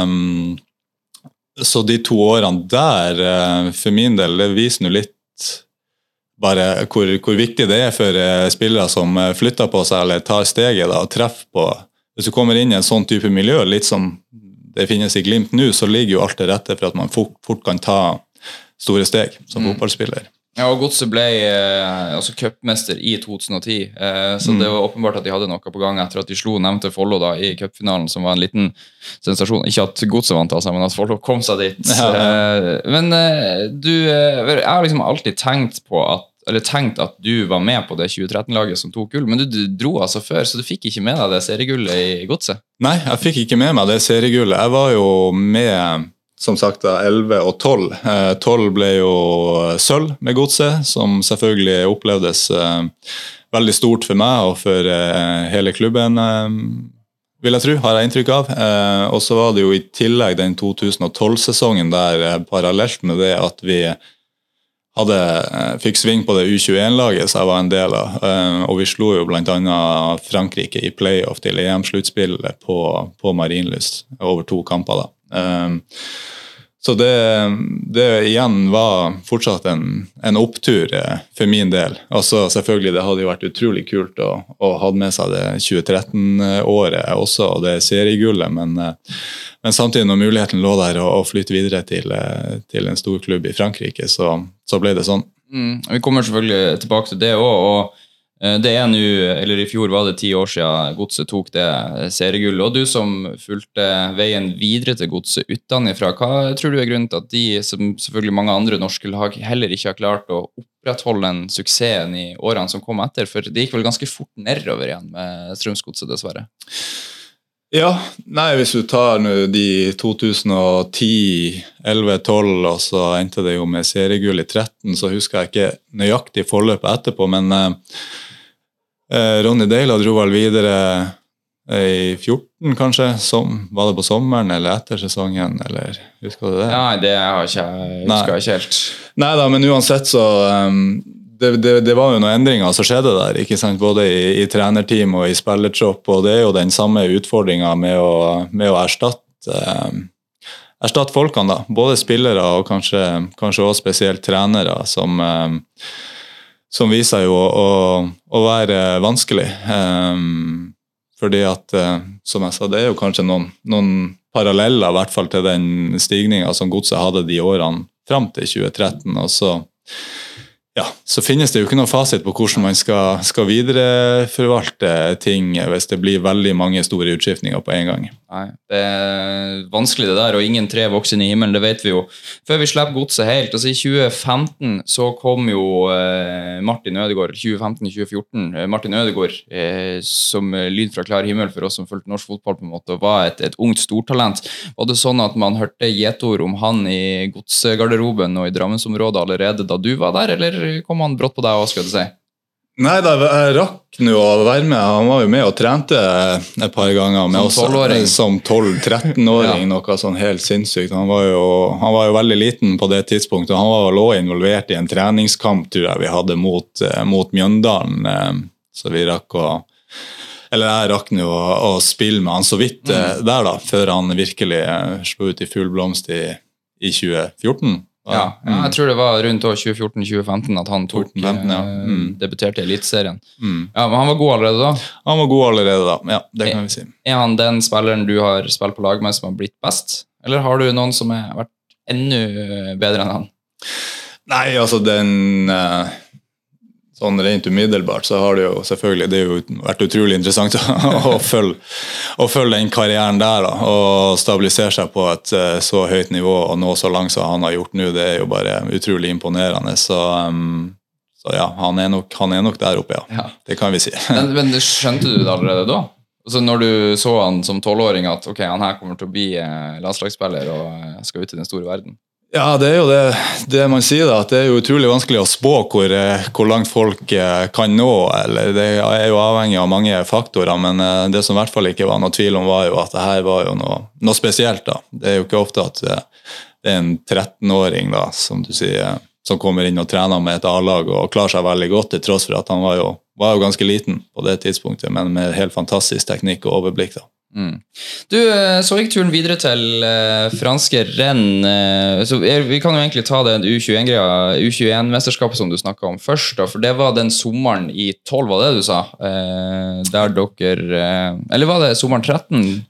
Um, så de to årene der, uh, for min del, det viser nå litt bare hvor, hvor viktig det er for uh, spillere som uh, flytter på seg eller tar steget da, og treffer på hvis du kommer inn i en sånn type miljø, litt som det finnes i Glimt nå, så ligger jo alt til rette for at man fort, fort kan ta store steg som fotballspiller. Ja, og Godset ble eh, altså cupmester i 2010, eh, så det var åpenbart at de hadde noe på gang etter at de slo nevnte Follo da i cupfinalen, som var en liten sensasjon. Ikke at Godset vant, altså, men at Follo kom seg dit. Ja, ja. Eh, men eh, du Jeg har liksom alltid tenkt på at eller tenkt at du var med på det 2013-laget som tok gull, men du, dro altså før, så du fikk ikke med deg det seriegullet i Godset? Nei, jeg fikk ikke med meg det seriegullet. Jeg var jo med som sagt da 11 og 12. Eh, 12 ble jo sølv med godset, som selvfølgelig opplevdes eh, veldig stort for meg og for eh, hele klubben, eh, vil jeg tro, har jeg inntrykk av. Eh, og så var det jo i tillegg den 2012-sesongen der eh, parallelt med det at vi hadde, eh, fikk sving på det U21-laget som jeg var en del av. Eh, Og vi slo jo bl.a. Frankrike i playoff til EM-sluttspillet på, på Marienlyst over to kamper. da. Så det, det igjen var fortsatt en, en opptur eh, for min del. Altså selvfølgelig, Det hadde jo vært utrolig kult å, å ha med seg det 2013-året også, og det seriegullet, men, eh, men samtidig når muligheten lå der å, flytte videre til, eh, til en stor klubb i Frankrike, så, så ble det sånn. Mm, vi kommer selvfølgelig tilbake til det òg. Eh, det er nå, eller i fjor var det ti år siden Godset tok det seriegullet. Og du som fulgte veien videre til Godset utenfra, hva tror du er grunnen til at de, som selvfølgelig mange andre norske lag, heller ikke har klart å opprettholde den suksessen i årene som kom etter? For det gikk vel ganske fort nedover igjen med Strømsgodset, dessverre. Ja, nei, hvis du tar nå de 2010, 11, 12, og så endte det jo med seriegull i 13, så husker jeg ikke nøyaktig forløpet etterpå, men eh, Ronny Deila dro vel videre eh, i 14, kanskje. Som, var det på sommeren eller etter sesongen, eller husker du det? Nei, det har ikke, jeg- husker ikke helt. Nei da, men uansett så um, det, det, det var jo noen endringer som skjedde der, ikke sant? både i, i trenerteam og i spillertropp. Og det er jo den samme utfordringa med, med å erstatte um, erstatte folkene, da. Både spillere og kanskje, kanskje også spesielt trenere, som, um, som viser jo å, å, være vanskelig. Um, fordi at, eh, som jeg sa, det er jo kanskje noen, noen paralleller i hvert fall til den stigninga som godset hadde de årene fram til 2013. og så ja, så finnes det jo ikke noen fasit på hvordan man skal, skal videreforvalte ting hvis det blir veldig mange store utskiftninger på en gang. Nei, det er vanskelig det der, og ingen tre vokser inn i himmelen, det vet vi jo. Før vi slipper godset helt, altså i 2015 så kom jo eh, Martin Ødegaard, 2015-2014, eh, Martin Ødegaard eh, som lyd fra klar himmel for oss som fulgte norsk fotball på en måte, og var et, et ungt stortalent. Var det sånn at man hørte gjetord om han i godsgarderoben og i Drammensområdet allerede da du var der, eller kom han brått på deg òg, skal du si? Nei da, jeg rakk nå å være med. Han var jo med og trente et par ganger. Med Som 12-åring? Som 12-13-åring, Ja. noe sånn helt sinnssykt. Han var, jo, han var jo veldig liten på det tidspunktet. Han var lå involvert i en treningskamp tror jeg vi hadde mot, eh, mot Mjøndalen. eh, Så vi rakk å Eller jeg rakk nå å, å spille med han så vidt eh, Mm. der, da, før han virkelig eh, slo ut i full blomst i, i 2014. Ja, ja, jeg tror det var rundt år 2014-2015 at han tok 14-15, ja. eh, Mm. debuterte i Eliteserien. Mm. Ja, men han var god allerede da. Han var god allerede da, ja, det kan vi si. Er han den spilleren du har spilt på lag med som har blitt best? Eller har du noen som har vært enda bedre enn han? Nei, altså den eh, Sånn rent umiddelbart så har det jo selvfølgelig det jo vært utrolig interessant å, følge, å følge den karrieren der. da, Og stabilisere seg på et eh, så høyt nivå og nå så langt som han har gjort nå. Det er jo bare utrolig imponerende. Så, um, så ja, han er, nok, han er nok der oppe, ja. Ja. Det kan vi si. Men, men skjønte du det allerede da? Altså når du så han som tolvåring at ok, han her kommer til å bli eh, landslagsspiller og eh, skal ut i den store verden? Ja, det er jo det, det man sier, da, at det er jo utrolig vanskelig å spå hvor, eh, hvor langt folk eh, kan nå. eller Det er jo avhengig av mange faktorer, men eh, det som i hvert fall ikke var noe tvil om, var jo at det her var jo noe, noe spesielt. da. Det er jo ikke ofte at det er en 13-åring da, som du sier, som kommer inn og trener med et A-lag og klarer seg veldig godt, til tross for at han var jo, var jo ganske liten på det tidspunktet, men med helt fantastisk teknikk og overblikk. da. Du, eh, så gikk turen videre til uh, franske renn. Uh, så er, vi kan jo egentlig ta det U21-greia, U21-mesterskapet som du snakka om først. Da, for det var den sommeren i 12, var det du sa? Uh, der dere eh, Eller var det sommeren 13?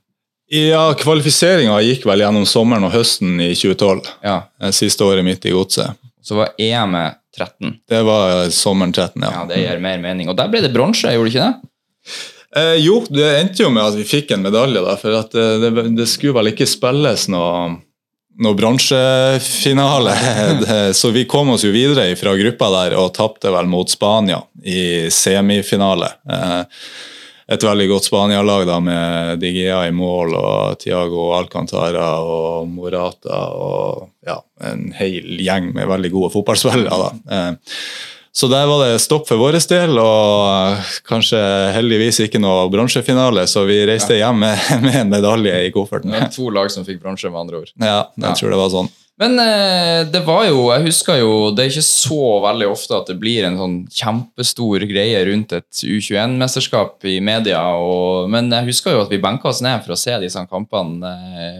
Ja, Kvalifiseringa gikk vel gjennom sommeren og høsten i 2012. Ja. eh, Siste året mitt i godset. Så var EM-et 13. Det var eh, sommeren 13, ja. Ja, det gir mer mening. Og der ble det bronse, gjorde det ikke det? Eh, jo, det endte jo med at vi fikk en medalje, da, for at eh, det, det skulle vel ikke spilles noe, noe bransjefinale. Så vi kom oss jo videre fra gruppa der og tapte vel mot Spania i semifinale. Eh, et veldig godt Spania-lag med Digea i mål og Tiago Alcantara og Morata og ja, en hel gjeng med veldig gode fotballspillere. da. Eh, så der var det stopp for vår del, og eh, kanskje heldigvis ikke noe bronsefinale, så vi reiste hjem med, med en medalje i kofferten. Det var to lag som fikk bronse, med andre ord. Ja, jeg Ja. tror det var sånn. Men eh, det var jo, jeg husker jo, det er ikke så veldig ofte at det blir en sånn kjempestor greie rundt et U21-mesterskap i media, og, men jeg husker jo at vi benka oss ned for å se disse kampene,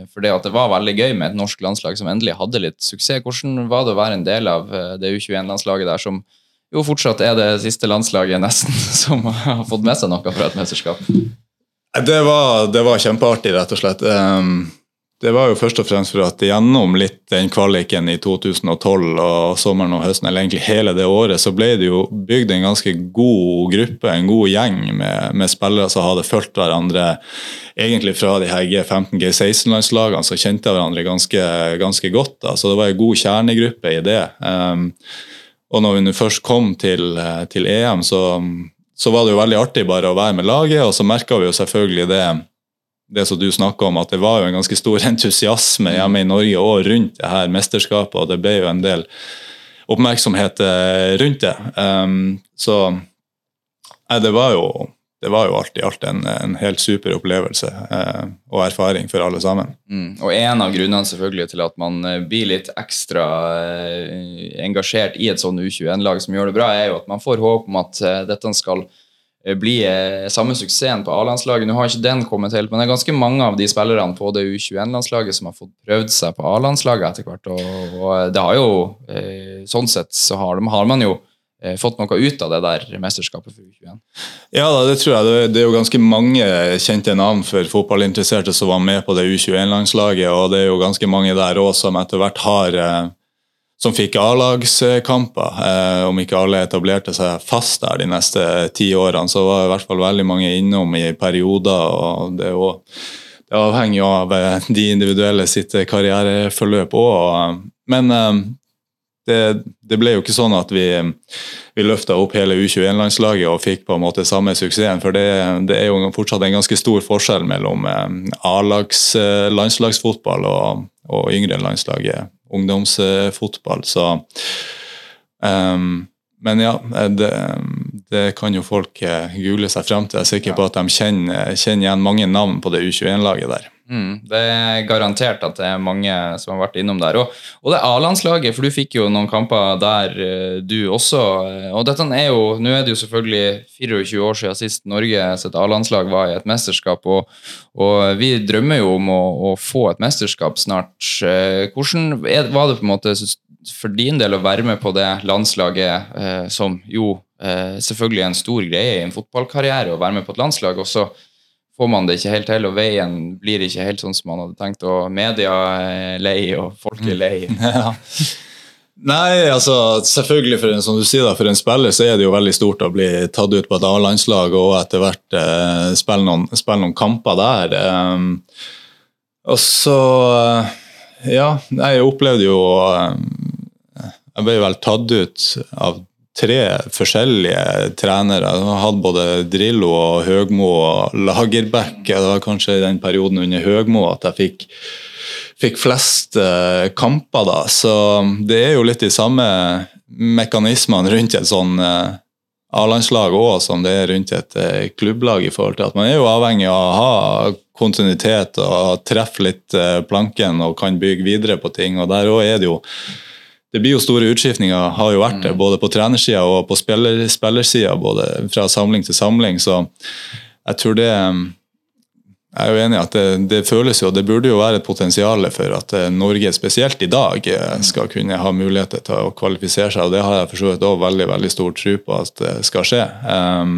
For fordi at det var veldig gøy med et norsk landslag som endelig hadde litt suksess. Hvordan var det å være en del av eh, det U21-landslaget der, som jo fortsatt er det siste landslaget nesten som har fått med seg noe fra et mesterskap? Det var, det var kjempeartig, rett og slett. Um, det var jo først og fremst for at gjennom litt den kvaliken i 2012 og sommeren og høsten, eller egentlig hele det året, så ble det jo bygd en ganske god gruppe, en god gjeng med, med spillere som hadde fulgt hverandre egentlig fra de her G15, G16-landslagene, som kjente hverandre ganske, ganske godt. Da. Så det var en god kjernegruppe i det. Um, og når nå først kom til, til EM, så, så var det jo veldig artig bare å være med laget, og så merka vi jo selvfølgelig det det som du snakka om, at det var jo en ganske stor entusiasme hjemme i Norge og rundt det her mesterskapet, og det ble jo en del oppmerksomhet eh, rundt det. Um, så nei, det var jo det var jo alt i alt en, en helt super opplevelse eh, og erfaring for alle sammen. Mm. Og en av grunnene selvfølgelig til at man eh, blir litt ekstra eh, engasjert i et sånn U21-lag som gjør det bra, er jo at man får håp om at eh, dette skal eh, bli eh, samme suksessen på A-landslaget. Nå har ikke den kommet helt, men det er ganske mange av de spillerne på det U21-landslaget som har fått prøvd seg på A-landslaget etter hvert. Og, og det har jo, sånn sett så har, de, har man jo fått noe ut av det der mesterskapet for U21. Ja, da, det tror jeg. Det, det er jo ganske mange kjente navn for fotballinteresserte som var med på det U21-landslaget, og det er jo ganske mange der òg som etter hvert har eh, som fikk A-lagskamper. Eh, om ikke alle etablerte seg fast der de neste ti årene, så var i hvert fall veldig mange innom i perioder. og det jo det avhenger jo av eh, de individuelle sitt karriereforløp òg. Men eh, det, det, ble jo ikke sånn at vi, vi løfta opp hele U21-landslaget og fikk på en måte samme suksessen. For det, det, er jo fortsatt en ganske stor forskjell mellom A-lags landslagsfotball og, og yngre landslaget ungdomsfotball. Så um, Men ja, det, det, kan jo folk google seg frem til. Jeg er sikker på at de kjenner, kjenner igjen mange navn på det U21-laget der. Mm, det er garantert at det er mange som har vært innom der. Og, og det A-landslaget, for du fikk jo noen kamper der du også. Og dette er jo, nå er det jo selvfølgelig 24 år siden sist Norge sitt A-landslag var i et mesterskap, og, og, vi drømmer jo om å, å få et mesterskap snart. Hvordan er, var det på en måte for din del å være med på det landslaget eh, som jo eh, selvfølgelig er en stor greie i en fotballkarriere, å være med på et landslag, og så får man det ikke helt til, og veien blir ikke helt sånn som man hadde tenkt, og media er lei, og folk er lei. Ja. Nei, altså selvfølgelig for en, som du sier da, for en spiller så er det jo veldig stort å bli tatt ut på et A-landslag og etter hvert eh, spille, noen, spille, noen, kamper der. Um, og så Ja, jeg opplevde jo Jeg ble vel tatt ut av tre forskjellige trenere. Jeg hadde både Drillo og Høgmo og Lagerbäck. Det var kanskje i den perioden under Høgmo at jeg fikk, fikk flest uh, kamper, da. Så det er jo litt de samme mekanismene rundt et sånn uh, A-landslag òg som det er rundt et uh, klubblag. i forhold til at Man er jo avhengig av å ha kontinuitet og treffe litt planken og kan bygge videre på ting. og Der òg er det jo det blir jo store utskiftninger, har jo vært det, både på trenersida og på spiller, spillersida. Både fra samling til samling. Så jeg tror det jeg er jo enig i at det, det, føles jo, det burde jo være et potensial for at eh, Norge, spesielt i dag, eh, skal kunne ha muligheter til å kvalifisere seg. og Det har jeg for så vidt også veldig veldig stor tro på at det skal skje. Um,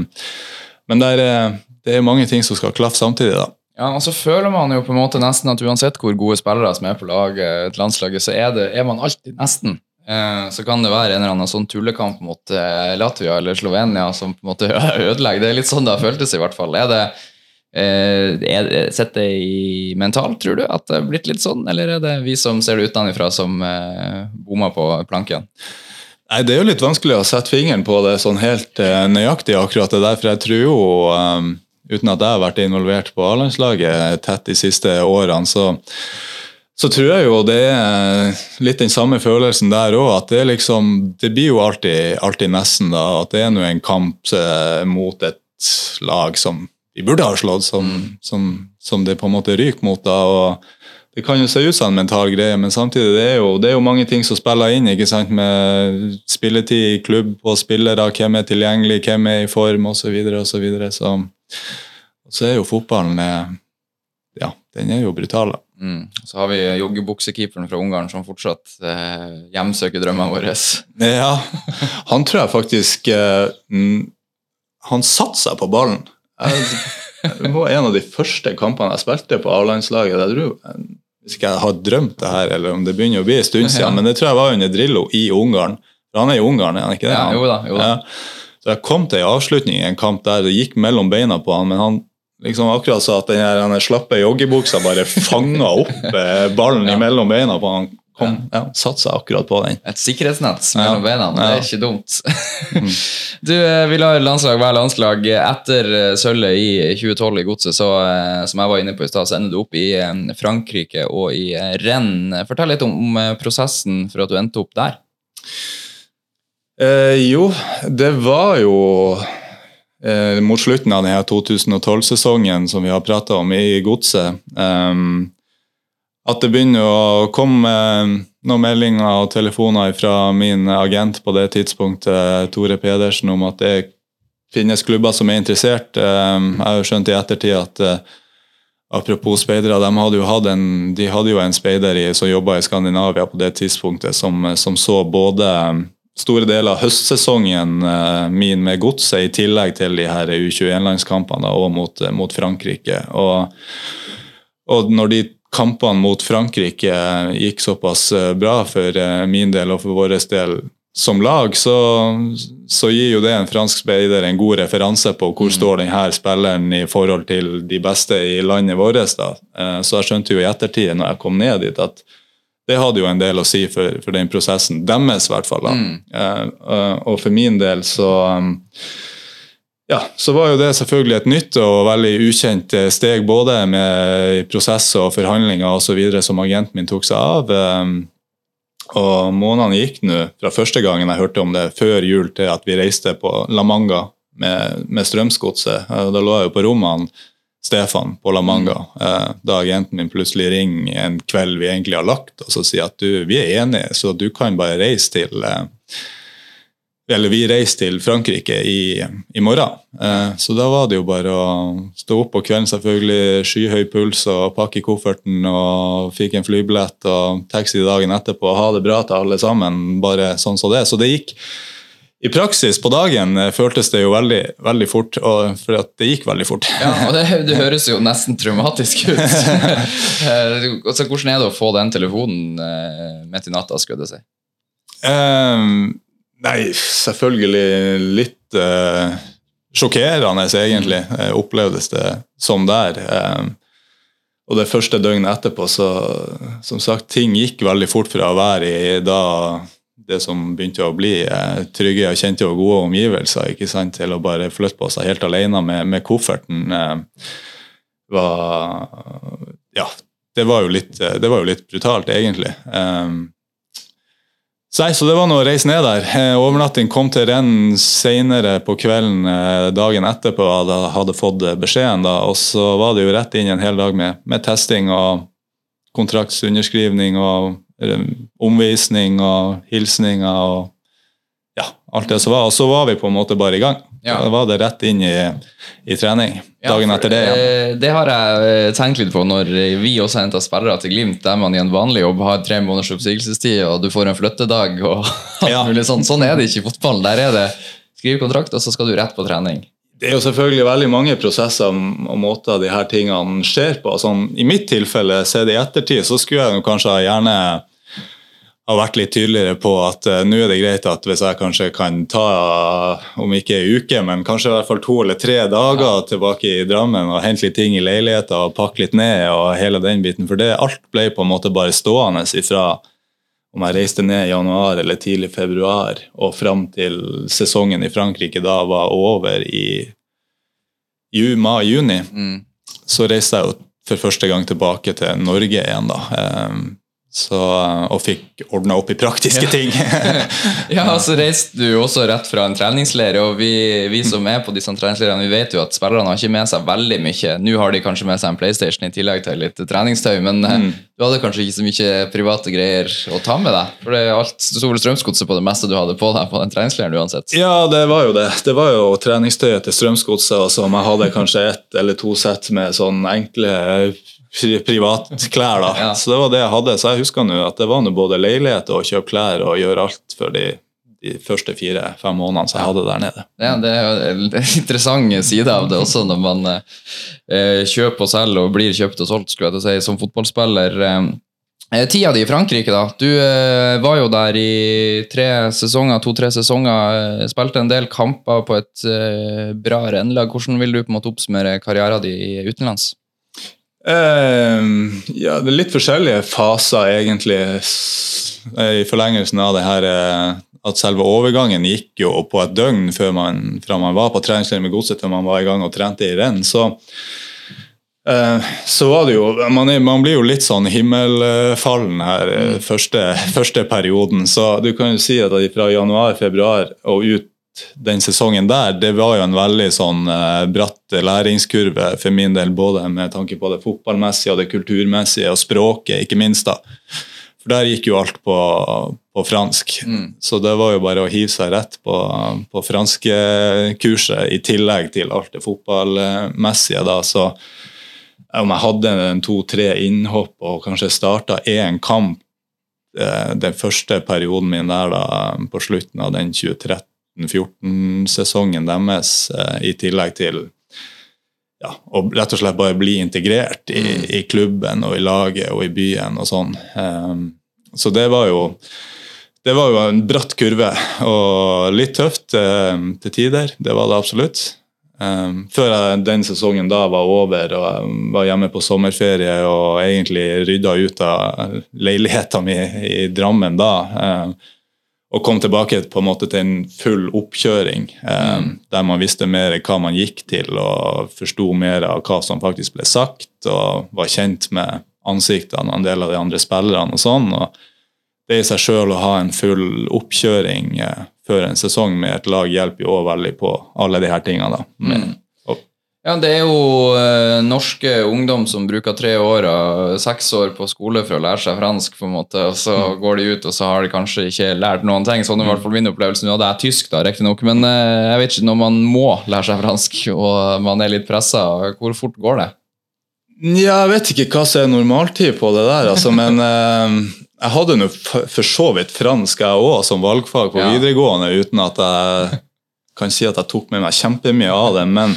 men det er, det er mange ting som skal klaffe samtidig. da. Ja, og så føler man jo på en måte nesten at uansett hvor gode spillere som er på laget, landslaget, så er, det, er man alltid nesten. Eh, så kan det være en eller annen sånn tullekamp mot eh, Latvia eller Slovenia som på en måte ødelegger. Det er litt sånn det har føltes i hvert fall. Er det, eh, Sitter det i mentalt, tror du, at det er blitt litt sånn, eller er det vi som ser det utenfra som bommer på planken? Nei, Det er jo litt vanskelig å sette fingeren på det sånn helt nøyaktig, akkurat det der. For jeg tror jo, uten at jeg har vært involvert på A-landslaget tett de siste årene, så, så tror jeg jo det er litt den samme følelsen der òg. At det liksom Det blir jo alltid, alltid nesten, da. At det er nå en kamp eh, mot et lag som vi burde ha slått, som, mm. som, som det på en måte ryker mot. da, og det kan jo se ut som en mental greie, men samtidig det er jo, det er jo mange ting som spiller inn. ikke sant, Med spilletid i klubb og spillere, hvem er tilgjengelig, hvem er i form osv. Så, videre, og så, videre. så så er jo fotballen eh, den er jo brutal. Mm. Så har vi joggebuksekeeperen fra Ungarn som fortsatt eh, hjemsøker drømmene våre. Ja, han tror jeg faktisk eh, Han satte seg på ballen. Det var en av de første kampene jeg spilte på A-landslaget. Hvis ikke jeg har drømt det her, eller om det begynner å bli en stund siden, ja. men det tror jeg var under Drillo i Ungarn. Han er i Ungarn, er han ikke det? Ja, jo da, jo da. Ja. Så jeg kom til en avslutning i en kamp der det gikk mellom beina på han, men han liksom akkurat så at den, her, den slappe joggebuksa bare fanga opp eh, ballen ja. mellom beina på han kom, ja, satsa akkurat på den. Et sikkerhetsnett mellom ja. beina, det er ikke dumt. Mm. du, eh, Vi lar landslag være landslag. Etter eh, sølvet i 2012 i Godset, så, som jeg var inne på i stad, så ender du opp i Frankrike og i Rennes. Fortell litt om, om, prosessen for at du endte opp der. Eh, jo, det var jo eh, mot slutten av denne 2012-sesongen som vi har prata om i Godset. Um, at det begynner å komme eh, noen meldinger og telefoner fra min agent på det tidspunktet, Tore Pedersen, om at det finnes klubber som er interessert. Eh, jeg har skjønt i ettertid at eh, apropos speidere, de hadde jo, en, de hadde jo en speider som jobba i Skandinavia på det tidspunktet, som, som, så både store deler av høstsesongen min med godset, i tillegg til de her U21-landskampene og mot, mot Frankrike. Og, og når de kampene mot Frankrike gikk såpass eh, bra for eh, min del og for vår del som lag, så, så, gir jo det en fransk speider en god referanse på hvor mm. står denne spilleren i forhold til de beste i landet vårt. da. Eh, så jeg skjønte jo i ettertid, når jeg kom ned dit, at det hadde jo en del å si for, for den prosessen. Deres, i hvert fall. da. Mm. Og for min del så ja, så var jo det selvfølgelig et nytt og veldig ukjent eh, steg, både med prosesser og forhandlinger osv. som agenten min tok seg av. Og månedene gikk nå fra første gangen jeg hørte om det, før jul, til at vi reiste på La Manga med, med Strømsgodset. Da lå jeg jo på rommene Stefan på La Manga. Mm. Eh, da agenten min plutselig ringer en kveld vi egentlig har lagt, og så sier at du, vi er enige, så du kan bare reise til eh, eller vi reiser til Frankrike i, i morgen. Eh, så da var det jo bare å stå opp på kvelden, selvfølgelig, skyhøy puls og pakke kofferten og fikk en flybillett og taxi dagen etterpå. Ha det bra til alle sammen, bare sånn som det. Så det gikk i praksis på dagen eh, føltes det jo veldig, veldig fort, og for at det gikk veldig fort. Ja, og Det, det høres jo nesten traumatisk ut. altså, hvordan er det å få den telefonen eh, midt i natta? skulle jeg si? Um, Nei, selvfølgelig litt uh, sjokkerende, egentlig, uh, opplevdes det som der. Um, og det første døgnet etterpå, så som sagt, ting gikk veldig fort fra å være i da det som begynte å bli eh, trygge og kjente og gode omgivelser, ikke sant, til å bare flytte på seg helt alene med, med kofferten, eh, var Ja, det var, jo litt, det var jo litt brutalt, egentlig. Nei, så det var noe å reise ned der. Eh, overnatting kom til renn senere på kvelden eh, dagen etterpå. Da hadde fått beskjeden da, og så var det jo rett inn en hel dag med, med testing og kontraktsunderskrivning og eh, omvisning og hilsninger og ja, alt det som var. Og så var vi på en måte bare i gang. Ja. Da var det rett inn i, i trening dagen Ja, etter det igjen. eh, Det har jeg eh, tenkt litt på når eh, vi også henter spillere til Glimt, der man i en vanlig jobb har tre måneders oppsigelsestid, og du får en flyttedag og alt Ja. mulig sånn. Sånn er det ikke i fotballen. Der er det skriv kontrakt, og så skal du rett på trening. Det er jo selvfølgelig veldig mange prosesser og måter de her tingene skjer på. Sånn, I mitt tilfelle, sett i ettertid, så skulle jeg kanskje gjerne ha vært litt tydeligere på at uh, nå er det greit at hvis jeg kanskje kan ta, om ikke ei uke, men kanskje i hvert fall to eller tre dager tilbake i Drammen og hente litt ting i leiligheten og pakke litt ned og hele den biten. For det alt ble på en måte bare stående ifra om jeg reiste ned i januar eller tidlig februar og fram til sesongen i Frankrike da var over i mai-juni, Mm. så reiste jeg jo for første gang tilbake til Norge igjen. da. Ehm, Så, og fikk ordna opp i praktiske ting. Ja, så reiste du også rett fra en treningsleir, og vi, vi som er på disse treningsleirene, vi vet jo at spillerne har ikke med seg veldig mye. Nå har de kanskje med seg en PlayStation i tillegg til litt treningstøy, men mm. du hadde kanskje ikke så mye private greier å ta med deg? For det er alt vel strømsgodset på det meste du hadde på deg på den treningsleiren uansett. Ja, det var jo det. Det var jo treningstøyet til Strømsgodset, og som jeg hadde kanskje ett eller to sett med sånn enkle privatklær. da. Ja. Så det var det jeg hadde. Så jeg husker nå at det var nå både leilighet og kjøpe klær og gjøre alt for de, de første fire-fem månedene som jeg hadde der nede. Ja, det er jo en interessant side av det også, når man eh, kjøper og selger og blir kjøpt og solgt, skulle jeg til å si, som fotballspiller. Eh, Tida di i Frankrike, da. Du eh, var jo der i tre sesonger, to-tre sesonger. eh, Spilte en del kamper på et eh, bra rennlag. Hvordan vil du på en måte oppsummere karrieren din utenlands? Ehm, ja, det er litt forskjellige faser, egentlig, i forlengelsen av det her eh, at selve overgangen gikk jo på et døgn før man, fra man var på treningsleir med godset til man var i gang og trente i renn. Så, uh, så var det jo man, er, man blir jo litt sånn himmelfallen her mm. første, første perioden. Så du kan jo si at fra januar-februar og ut den sesongen der, det var jo en veldig sånn eh, bratt læringskurve for min del, både med tanke på det fotballmessige og det kulturmessige og språket, ikke minst. da. For der gikk jo alt på, på fransk. Så det var jo bare å hive seg rett på, på franskkurset, i tillegg til alt det fotballmessige. da, så om jeg hadde to-tre innhopp og kanskje starta én kamp eh, den første perioden min der da, på slutten av den 2013-14-sesongen deres, eh, i tillegg til ja, å rett og slett bare bli integrert i, i klubben og i laget og i byen og sånn. Um, så det var jo det var jo en bratt kurve og litt tøft um, til tider. Det var det absolutt. Um, før jeg, den sesongen da var over og jeg var hjemme på sommerferie og egentlig rydda ut av leiligheta mi i Drammen da, um, og kom tilbake på en måte til en full oppkjøring, um, der man visste mer hva man gikk til og forsto mer av hva som faktisk ble sagt, og var kjent med ansiktene og en del av de andre spillerne og sånn. og det i seg sjøl å ha en full oppkjøring eh, før en sesong med et lag hjelper jo òg veldig på alle de her tingene. da. Og, Ja, det er jo eh, norske ungdom som bruker tre år og seks år på skole for å lære seg fransk, på en måte, og så går de ut og så har de kanskje ikke lært noen ting. Sånn er i hvert fall min opplevelse. Nå hadde jeg tysk, da, riktignok, men eh, jeg vet ikke, når man må lære seg fransk og man er litt pressa, hvor fort går det? ja, jeg vet ikke hva som er normaltid på det der, altså, men eh, jeg hadde nå for så vidt fransk jeg òg som valgfag på Ja. videregående, uten at jeg kan si at jeg tok med meg kjempemye av det. Men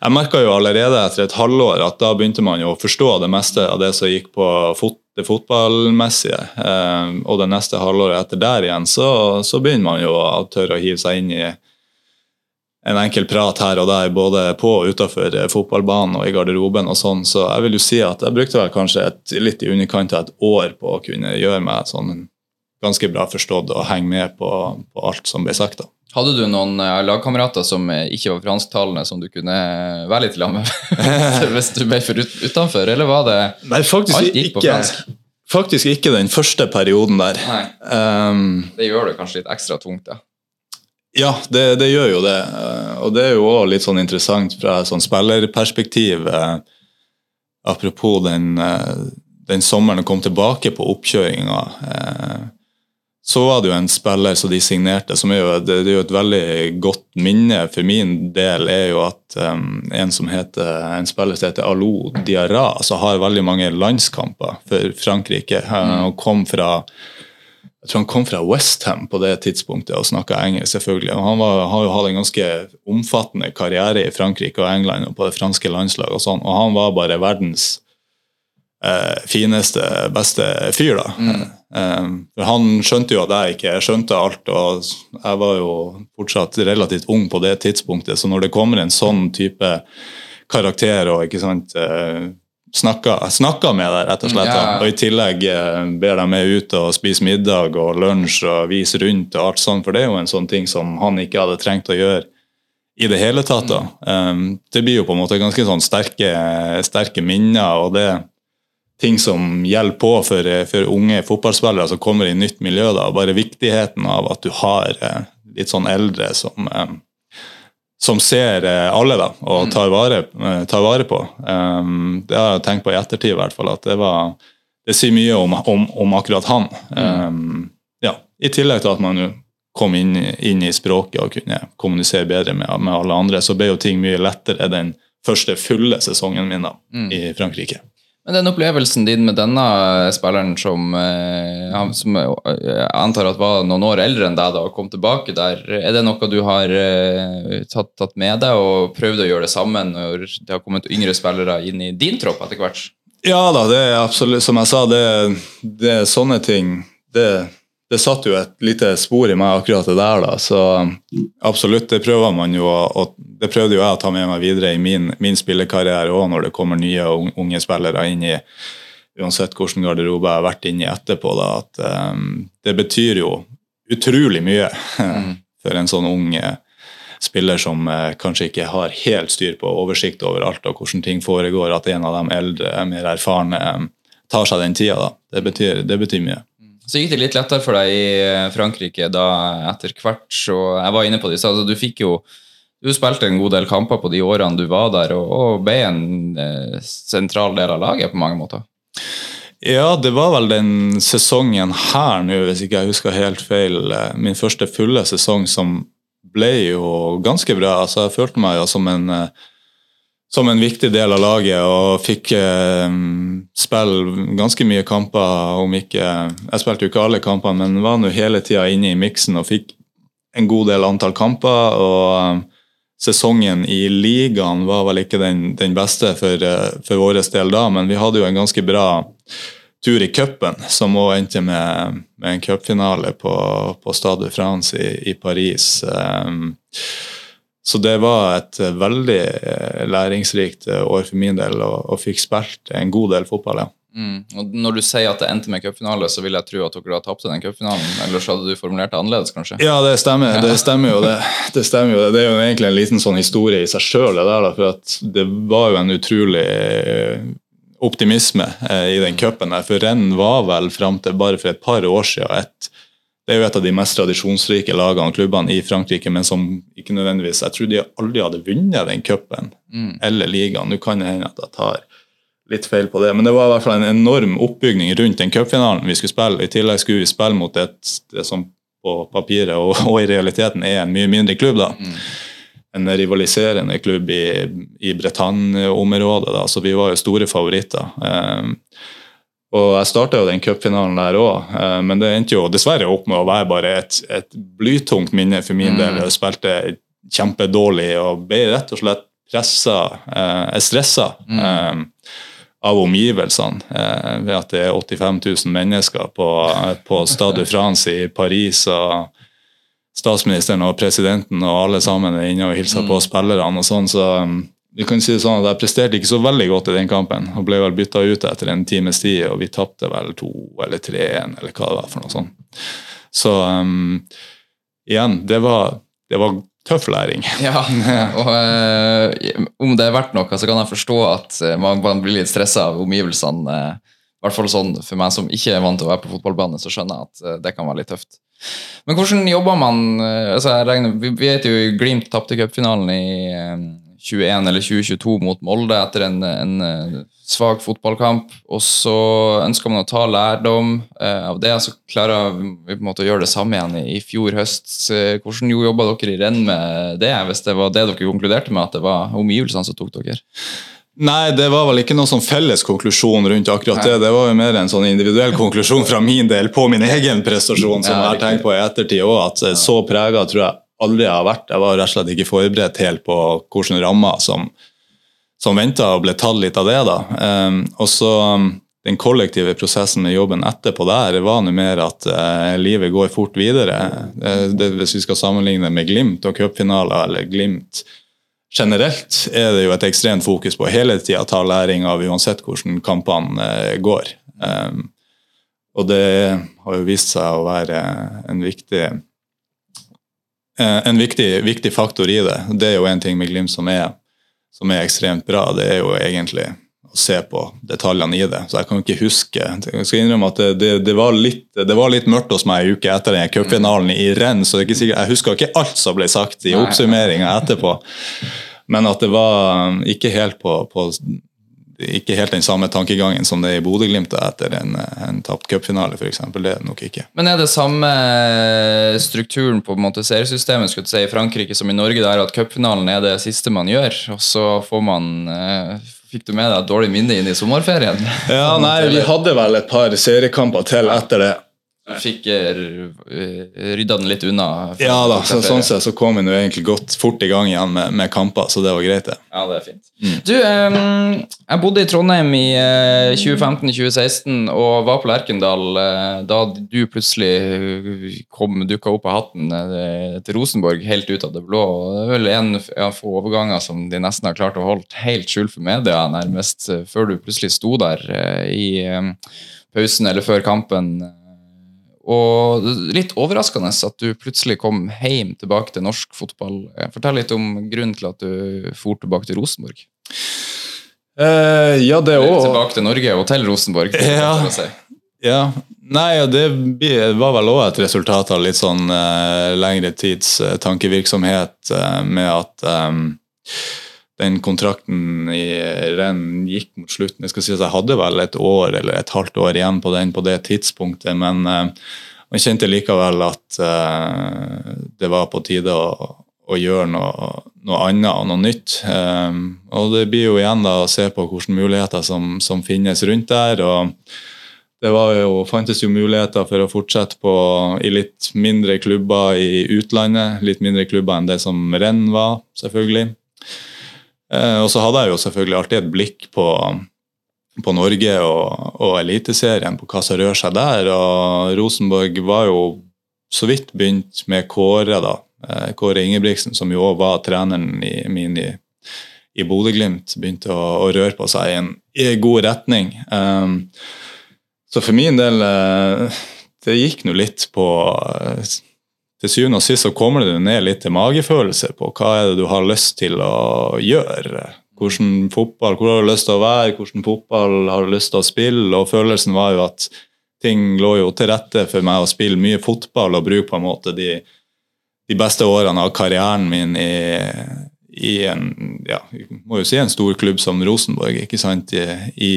jeg merka jo allerede etter et halvår at da begynte man jo å forstå det meste av det som gikk på fot det fotballmessige. Eh, og det neste halvåret etter der igjen, så, så begynner man jo å tørre å hive seg inn i en enkel prat her og der, både på og utenfor fotballbanen og i garderoben. og sånn, Så jeg vil jo si at jeg brukte vel kanskje et, litt i underkant av et år på å kunne gjøre meg sånn ganske bra forstått og henge med på, på alt som ble sagt. da. Hadde du noen eh, lagkamerater som eh, ikke var fransktalende, som du kunne være litt sammen med hvis du ble for utenfor, eller var det Nei, faktisk Alt gikk på fransk. faktisk ikke den første perioden der. Nei, Um, det gjør det kanskje litt ekstra tungt, da. Ja, det, det gjør jo det. Eh, Og det er jo også litt sånn interessant fra sånn spillerperspektiv. eh, Apropos den, eh, den sommeren jeg kom tilbake på oppkjøringa, eh, så var det jo en spiller som de signerte, som er jo, det, det er jo et veldig godt minne for min del, er jo at um, en som heter, en spiller som heter Alou Diarra, som har veldig mange landskamper for Frankrike, mm. og kom fra jeg tror han kom fra Westham på det tidspunktet og snakka engelsk. selvfølgelig. Og Han var, har jo hatt en ganske omfattende karriere i Frankrike og England og på det franske landslaget. Og sånn, og han var bare verdens fineste, beste fyr. da. Eh, for Han skjønte jo at jeg ikke skjønte alt, og jeg var jo fortsatt relativt ung på det tidspunktet. Så når det kommer en sånn type karakter og ikke sant, eh, snakka, snakka med deg, rett og slett. Ja. Og i tillegg eh, ber deg meg ut og spise middag og lunsj og vise rundt og alt sånt, for det er jo en sånn ting som han ikke hadde trengt å gjøre i det hele tatt. da. Um, det blir jo på en måte ganske sånn sterke, sterke minner, og det ting som gjelder på for, for unge fotballspillere som kommer i nytt miljø. da, Bare viktigheten av at du har eh, litt sånn eldre som eh, som ser eh, alle da, og tar vare, tar vare på. Um, det har jeg tenkt på i ettertid, i hvert fall, at det, var, det sier mye om, om, om akkurat han. Um, ja, I tillegg til at man jo kom inn, inn i språket og kunne kommunisere bedre med, med alle andre, så ble jo ting mye lettere den første fulle sesongen min da, i Frankrike. Men den opplevelsen din med denne spilleren som, eh, som jeg antar at var noen år eldre enn deg da, og kom tilbake der, er det noe du har eh, tatt, med deg og prøvd å gjøre det samme når det har kommet yngre spillere inn i din tropp etter hvert? Ja da, det er absolutt Som jeg sa, det, det er sånne ting det, det satt jo et lite spor i meg, akkurat det der. da, Så absolutt, det prøver man jo og Det prøvde jo jeg å ta med meg videre i min, min spillekarriere òg, når det kommer nye og unge spillere inn i Uansett hvilken garderobe jeg har vært inne i etterpå. da, at um, Det betyr jo utrolig mye for en sånn ung eh, spiller som eh, kanskje ikke har helt styr på oversikt over alt og hvordan ting foregår, at en av de eldre, mer erfarne eh, tar seg den tida. da. Det betyr, det betyr mye. Så gikk det litt lettere for deg i eh, Frankrike da etter hvert, så jeg var inne på det, så altså, du fikk jo du spilte en god del kamper på de årene du var der, og, og ble en eh, sentral del av laget på mange måter. Ja, det var vel den sesongen her nå, hvis ikke jeg husker helt feil. eh, Min første fulle sesong som ble jo ganske bra. Altså, jeg følte meg jo som en eh, som en viktig del av laget og fikk eh, spille ganske mye kamper, om ikke Jeg spilte jo ikke alle kampene, men var nå hele tida inne i miksen og fikk en god del antall kamper. og eh, Sesongen i ligaen var vel ikke den, den beste for, eh, for vår del da, men vi hadde jo en ganske bra tur i cupen, som òg endte med, med en cupfinale på, på Stade de France i, i Paris. Um, så det var et eh, veldig eh, læringsrikt eh, år for min del, og, og fikk spilt en god del fotball. ja. Mm. Og når du sier at det endte med cupfinale, så vil jeg tro at dere har tapt den cupfinalen. Eller så hadde du formulert det annerledes, kanskje? Ja, det stemmer, det stemmer jo det. Det stemmer jo det. Det er jo egentlig en liten sånn historie i seg sjøl, det der, for at det var jo en utrolig optimisme i den cupen der. For renn var vel fram til bare for et par år siden et det er jo et av de mest tradisjonsrike lagene og klubbene i Frankrike, men som ikke nødvendigvis Jeg tror de aldri hadde vunnet den cupen eller ligaen. Nå kan det hende at jeg tar litt feil på det, men det var i hvert fall en enorm oppbygning rundt den cupfinalen vi skulle spille. I tillegg skulle vi spille mot et, det som på papiret og, og i realiteten er en mye mindre klubb. da. En rivaliserende klubb i, i Bretagne-området, da, så vi var jo store favoritter. Um, og jeg starta jo den cupfinalen der òg, men det endte jo dessverre opp med å være bare et, et blytungt minne for min del. Jeg spilte kjempedårlig og ble rett og slett pressa. Eh, stressa eh, av omgivelsene eh, ved at det er 85 000 mennesker på, på Stade de France i Paris. og Statsministeren og presidenten og alle sammen er inne og hilser på spillerne. og sånn, så vi kan si det sånn at Jeg presterte ikke så veldig godt i den kampen og ble vel bytta ut etter en times tid. og Vi tapte vel to eller tre-en, eller hva det var. for noe sånt. Så um, igjen, det var, det var tøff læring. Ja, og eh, om det er verdt noe, så kan jeg forstå at eh, man, man blir litt stressa av omgivelsene. eh, I hvert fall sånn for meg som ikke er vant til å være på fotballbane, så skjønner jeg at det kan være litt tøft. Men hvordan jobber man altså jeg regner, Vi vet jo Glimt tapte cupfinalen i eh, 2021 eller 2022 mot Molde etter en, en eh, svak fotballkamp. Og så ønsker man å ta lærdom eh, av det. Så klarer vi på en måte å gjøre det samme igjen i, fjor høst. Eh, Hvordan jo jobba dere i renn med det, hvis det var det dere konkluderte med, at det var omgivelsene som tok dere? Nei, det var vel ikke noen sånn felles konklusjon rundt akkurat det. Det var jo mer en sånn individuell konklusjon fra min del på min egen prestasjon, som Ja, jeg har tenkt på i ettertid òg. At så prega tror jeg aldri har vært. Jeg var rett og slett ikke forberedt helt på hvilke rammer som, som venta, og ble tatt litt av det. da. Um, og så um, Den kollektive prosessen med jobben etterpå der var noe mer at uh, livet går fort videre. Eh, det, hvis vi skal sammenligne med Glimt og cupfinaler, eller Glimt generelt er det jo et ekstremt fokus på hele tida ta læring av uansett hvordan kampene uh, går. Um, og det har jo vist seg å være en viktig en viktig, viktig faktor i det. Det er jo en ting med Glimt som er, som er ekstremt bra. Det er jo egentlig å se på detaljene i det. Så jeg kan ikke huske Jeg skal innrømme at det, det, det, var, litt, det var litt mørkt hos meg en uke etter den cupfinalen i renn, så er jeg husker ikke alt som ble sagt i oppsummeringa etterpå. Men at det var ikke helt på, på ikke helt den samme tankegangen som det er i Bodø-Glimt etter en, en tapt cupfinale, f.eks. Det er det nok ikke. Men er det samme strukturen på en måte seriesystemet skulle si, i Frankrike som i Norge, der at cupfinalen er det siste man gjør, og så får man eh, Fikk du med deg et dårlig minne inn i sommerferien? Ja, nei, Vi hadde vel et par seriekamper til etter det. Fikk uh, rydda den litt unna? Ja da, så, Sånn sett så kom vi nå egentlig godt fort i gang igjen med, med kamper, så det var greit, det. Ja, det er fint. Du, um, jeg bodde i Trondheim i uh, 2015-2016 og var på Lerkendal uh, da du plutselig eh, kom dukka opp av hatten uh, til Rosenborg helt ut av det blå. Og Det er vel en av få overganger som de nesten har klart å holde helt skjult for media, nærmest, eh, før du plutselig sto der eh, i eh, pausen eller før kampen. Og litt overraskende at du plutselig kom hjem tilbake til norsk fotball. Fortell litt om grunnen til at du for tilbake til Rosenborg. Eh, ja, det òg. Tilbake til Norge og til Rosenborg. Ja. si. Ja. Nei, og det var vel òg et resultat av litt sånn eh, lengre tids eh, tankevirksomhet eh, med at eh, den kontrakten i renn gikk mot slutten. Jeg skal si at jeg hadde vel et år eller et halvt år igjen på den på det tidspunktet, men jeg man kjente likevel at eh, det var på tide å, å gjøre noe, noe annet og noe nytt. Eh, og det blir jo igjen da å se på hvilke muligheter som, som finnes rundt der. og det jo, fantes jo muligheter for å fortsette på, i litt mindre klubber i utlandet. Litt mindre klubber enn det som renn var, selvfølgelig. Eh, og så hadde jeg jo selvfølgelig alltid et blikk på, på Norge og, og Eliteserien, på hva som rører seg der. Og Rosenborg var jo så vidt begynt med Kåre, da. Eh, Kåre Ingebrigtsen, som jo òg var treneren min i, i Bodø-Glimt, begynte å, å røre på seg i en, i en god retning. Um, så for min del Det gikk nå litt på Til syvende og sist så kommer det ned litt til magefølelse på hva er det du har lyst til å gjøre. Hvordan fotball, Hvor har du lyst til å være, hvordan fotball har du lyst til å spille? Og følelsen var jo at ting lå jo til rette for meg å spille mye fotball og bruke på en måte de, de beste årene av karrieren min i, i en ja, må jo si en stor klubb som Rosenborg ikke sant, i, i,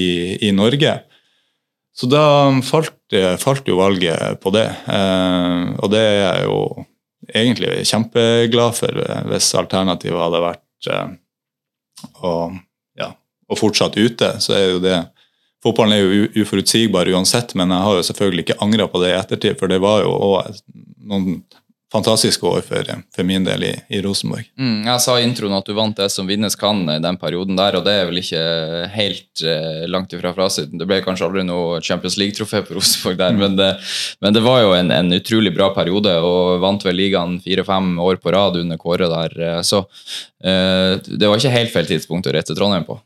i Norge. Så da falt, falt jo valget på det. Eh, og det er jeg jo egentlig kjempeglad for eh, hvis alternativet hadde vært eh, å, ja, å fortsatt ute. Så er jo det Fotballen er jo uforutsigbar uansett, men jeg har jo selvfølgelig ikke angra på det i ettertid, for det var jo noen fantastiske år for, for min del i, i Rosenborg. Mm, jeg sa i introen at du vant det som vinnes kan i den perioden der, og det er vel ikke helt eh, langt ifra fasiten. Det ble kanskje aldri noe Champions League-trofé på Rosenborg der, men, det, men det var jo en, en utrolig bra periode, og vant vel ligaen fire-fem år på rad under Kåre der. eh, Så eh, det var ikke helt feil tidspunkt å reise til Trondheim på.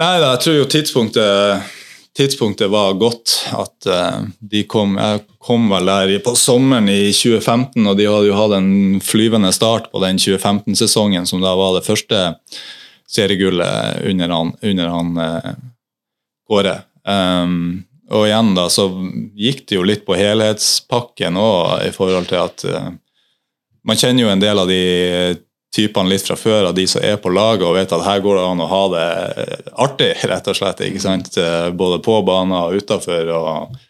Nei jeg tror jo tidspunktet, tidspunktet var godt. At eh, de kom Jeg kom vel der på sommeren i 2015, og de hadde jo hatt en flyvende start på den 2015-sesongen, som da var det første seriegullet under han, under han eh, Kåre. Um, og igjen da, så gikk det jo litt på helhetspakken òg, i forhold til at uh, man kjenner jo en del av de typene litt fra før av de som er på laget og vet at her går det an å ha det artig, rett og slett. ikke sant? Eh, både på banen og utafor. Og,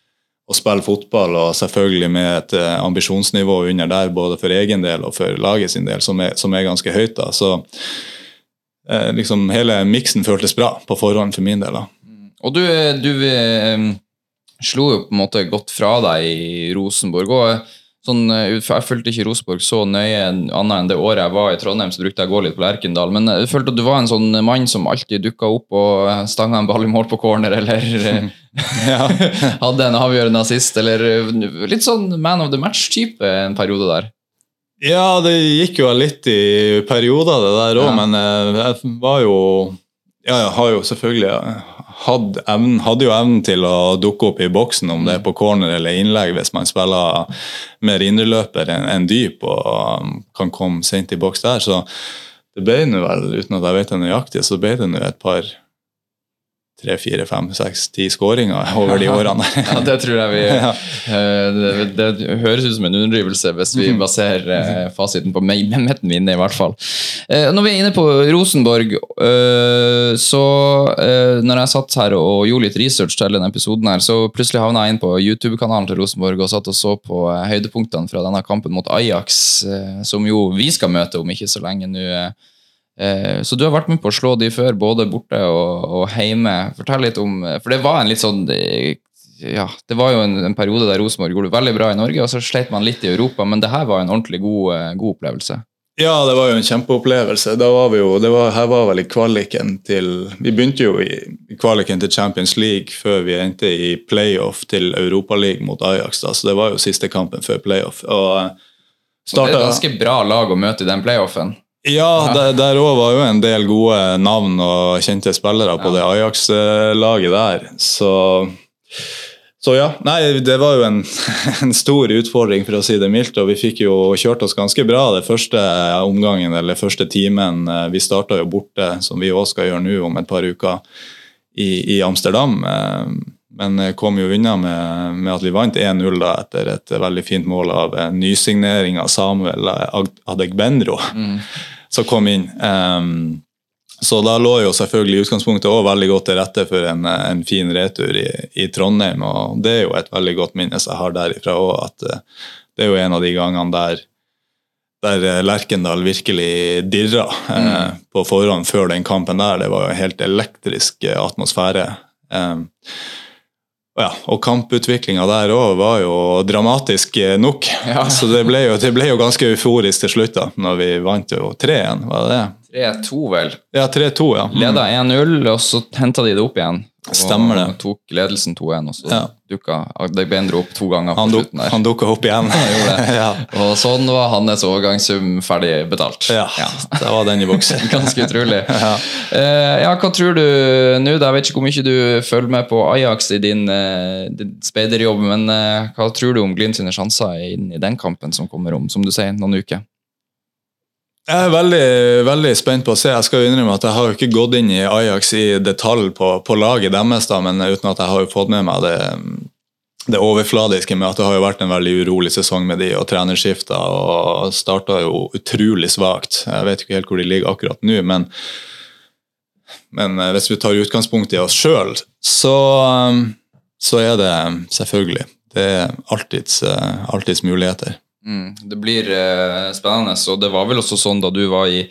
og spille fotball, og selvfølgelig med et eh, ambisjonsnivå under der, både for egen del og for laget sin del, som er, som er ganske høyt. da, så eh, liksom Hele miksen føltes bra på forhånd for min del. da. Og du, du eh, slo jo på en måte godt fra deg i Rosenborg. og sånn, eh, Jeg fulgte ikke Rosenborg så nøye annet enn det året jeg var i Trondheim, så brukte jeg å gå litt på Lerkendal. Men jeg følte at du var en sånn mann som alltid dukka opp og stanga en ball i mål på corner, eller eh, hadde en avgjørende assist, eller eh, litt sånn man of the match-type en periode der. Ja, det gikk jo litt i perioder, det der òg, Ja. men eh, jeg var jo Ja, jeg har jo selvfølgelig hatt evnen, hadde jo evnen til å dukke opp i boksen, om det er på corner eller innlegg, hvis man spiller mer indreløper enn enn dyp og um, kan komme sent i boks der. Så det ble nå vel, uten at jeg vet det nøyaktig, så ble det nå et par tre, fire, fem, seks, ti skåringer over de årene. Ja, det tror jeg vi eh, det, det høres ut som en underdrivelse hvis vi baserer eh, fasiten på mitt minne, i hvert fall. Eh, Når vi er inne på Rosenborg, så når jeg satt her og gjorde litt research til denne episoden, her, så plutselig havna jeg inn på YouTube-kanalen til Rosenborg og satt og så på høydepunktene fra denne kampen mot Ajax, som jo vi skal møte om ikke så lenge nå. Eh. Eh, Så du har vært med på å slå de før, både borte og, og hjemme. Fortell litt om For det var en litt sånn eh, ja, Det var jo en, en periode der Rosenborg gjorde det veldig bra i Norge, og så sleit man litt i Europa, men det her var en ordentlig god, eh, god opplevelse. Ja, det var jo en kjempeopplevelse. Da var vi jo, det var, her var vel i kvaliken til Vi begynte jo i, i kvaliken til Champions League før vi endte i playoff til Europaligaen mot Ajax. da, Så det var jo siste kampen før playoff. Og startet, Og det er et ganske bra lag å møte i den playoffen. Ja, der- der òg var jo en del gode navn og kjente spillere på det Ajax-laget der. Så så ja, nei, det var jo en, en stor utfordring, for å si det mildt. Og vi fikk jo kjørt oss ganske bra det første omgangen, eller første timen. Vi starta jo borte, som vi òg skal gjøre nå om et par uker, i, i Amsterdam. Eh, Men kom jo unna med, med at vi vant 1-0 da, etter et veldig fint mål av en nysignering av Samuel Ag- mm. som kom inn. Um, så da lå jo selvfølgelig utgangspunktet også veldig godt til rette for en, en fin retur i, i Trondheim, og det er jo et veldig godt minne jeg har derifra òg, at eh, det er jo en av de gangene der der eh, Lerkendal virkelig dirra eh, på forhånd før den kampen der. Det var jo en helt elektrisk eh, atmosfære. Og ja, og kamputviklinga der òg var jo dramatisk eh, nok. Ja. Så det ble, jo, det ble jo ganske euforisk til slutt, da, når vi vant jo 3-1. Var det det? 3-2, vel. Ja, 3-2, ja. Mm. Leda 1-0, og så henta de det opp igjen. Stemmer det. tok ledelsen 2-1, og så Ja. dukka Adegbenro opp to ganger Han, duk, han dukka opp igjen. det. ja. Og sånn var hans overgangssum ferdig betalt. ja, da var den i boksen. Ganske utrolig. Ja. Uh, ja, hva tror du nå? Jeg vet ikke hvor mye du følger med på Ajax i din, uh, din speiderjobb, men uh, hva tror du om Glimt sine sjanser inn i den kampen som kommer om, som du sier, noen uker? Jeg er veldig, veldig spent på å se. Jeg skal jo innrømme at jeg har jo ikke gått inn i Ajax i detalj på, på laget deres, da, men uten at jeg har jo fått med meg det, det overfladiske med at det har jo vært en veldig urolig sesong med de og trenerskifter og starta jo utrolig svakt. Jeg vet ikke helt hvor de ligger akkurat nå, men, men eh, hvis vi tar utgangspunkt i oss sjøl, så, eh, så er det selvfølgelig det er alltids, eh, alltids muligheter. Mm, det blir eh, spennende, og det var vel også sånn da du var i,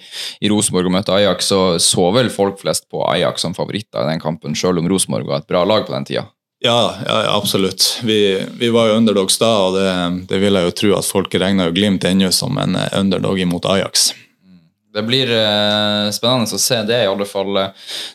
i Rosenborg og møtte Ajax, så så vel folk flest på Ajax som favoritter i den kampen, selv om Rosenborg var et bra lag på den tida. Ja, ja, absolutt. Vi, vi var jo underdogs da, og det, det vil jeg jo tro at folk regner jo Glimt ennå som en eh, underdog imot Ajax. Det blir uh, spennende å se det, i alle fall.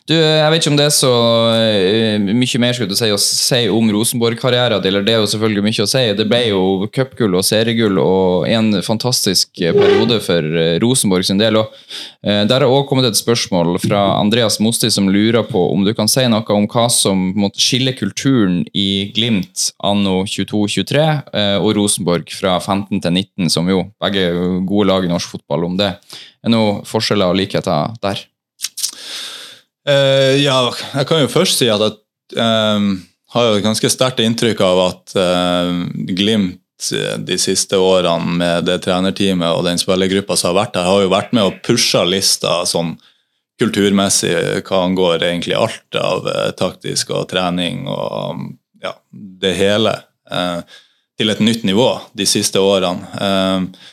Du, Jeg vet ikke om det er så uh, mye mer skulle du si, å si om Rosenborg-karrieren. Eller det er jo selvfølgelig mye å si. Det ble jo cupgull og seriegull og en fantastisk eh, periode for Rosenborg sin del. Og uh, Der har også kommet et spørsmål fra Andreas Mosti som lurer på om du kan si noe om hva som måtte skille kulturen i Glimt anno 22-23 eh, og Rosenborg fra 15 til 19, som jo begge gode lag i norsk fotball. om det er noen forskjeller og likheter der? Uh, ja, jeg kan jo først si at jeg uh, har et ganske sterkt inntrykk av at uh, Glimt eh, de siste årene med det trenerteamet og den spillergruppa som har vært der, har jo vært med og pusha lista sånn kulturmessig hva angår egentlig alt av eh, taktisk og trening og ja, det hele, til et nytt nivå de siste årene. Eh,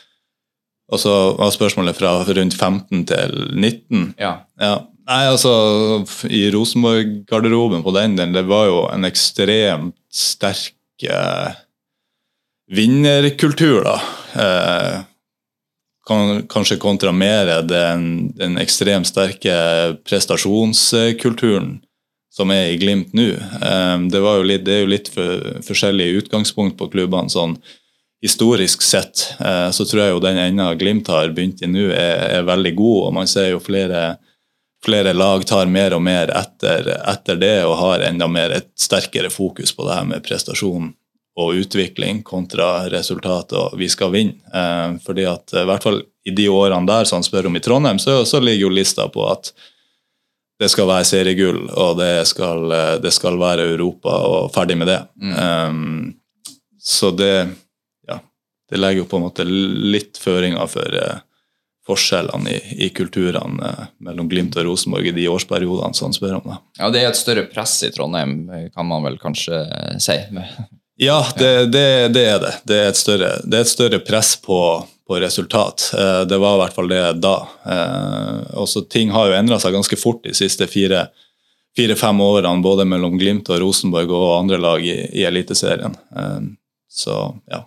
og så var spørsmålet fra rundt 15 til 19. Ja. Ja. Nei, altså, I Rosenborg-garderoben på den delen, det var jo en ekstremt sterk eh, vinnerkultur, da. Eh, kan, kanskje kontra mer den, den ekstremt sterke prestasjonskulturen som er i Glimt nå. Eh, det, var jo litt, det er jo litt for, forskjellige utgangspunkt på klubbene. sånn Historisk sett eh, så tror jeg jo den enda Glimt har begynt i nå, er, er veldig god. og Man ser jo flere flere lag tar mer og mer etter, etter, det og har enda mer et sterkere fokus på det her med prestasjon og utvikling kontra resultat og vi skal vinne. Eh, fordi at i hvert fall i de årene der som han spør om i Trondheim, så, så, ligger jo lista på at det skal være seriegull og det skal, det skal være Europa og ferdig med det. Mm. Um, så det det legger jo på en måte litt føringer for eh, forskjellene i, i kulturene eh, mellom Glimt og Rosenborg i de årsperiodene som han spør om. det. Ja, Det er et større press i Trondheim, kan man vel kanskje si? Ja, det, det, det er det. Det er et større, er et større press på, på, resultat. Eh, det var i hvert fall det da. Eh, også Ting har jo endra seg ganske fort de siste fire-fem årene, både mellom Glimt og Rosenborg og andre lag i, i Eliteserien. Så ja.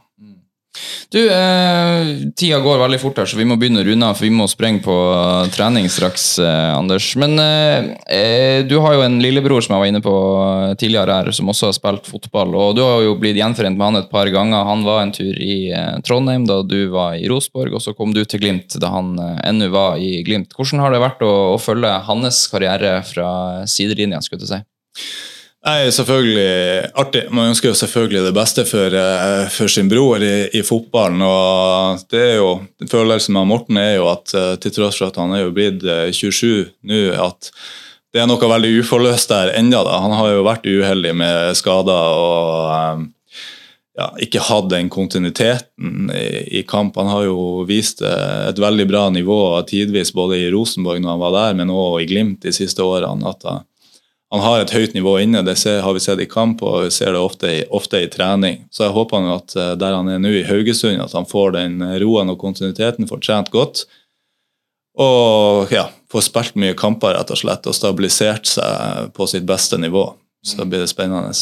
Du, eh, Tida går veldig fort her, så vi må begynne å runde av, for vi må sprenge på uh, trening straks. Eh, Anders. Men eh, eh, du har jo en lillebror som jeg var inne på eh, tidligere her, som også har spilt fotball. og Du har jo blitt gjenforent med han et par ganger. Han var en tur i eh, Trondheim da du var i Rosborg, og så kom du til Glimt da han ennå var i Glimt. Hvordan har det vært å, å følge hans karriere fra sidelinja? skulle du si? Nei, selvfølgelig artig. Man ønsker jo selvfølgelig det beste for, eh, for sin bror i, i, fotballen. og det er jo, Følelsen med Morten er jo at eh, til tross for at han er jo blitt 27 eh, nå, at det er noe veldig uforløst der ennå. Han har jo vært uheldig med skader og ja, ikke hatt den kontinuiteten i, i, kamp. Han har jo vist et veldig bra nivå tidvis både i Rosenborg når han var der, men også i Glimt de siste årene. at han han har et høyt nivå inne. Det har vi sett i kamp og vi ser det ofte i, ofte i trening. Så jeg håper at eh, der han er nå i Haugesund, at han får den roen og kontinuiteten, får trent godt. Og ja, får spilt mye kamper rett og slett og stabilisert seg på sitt beste nivå. Så blir det spennende.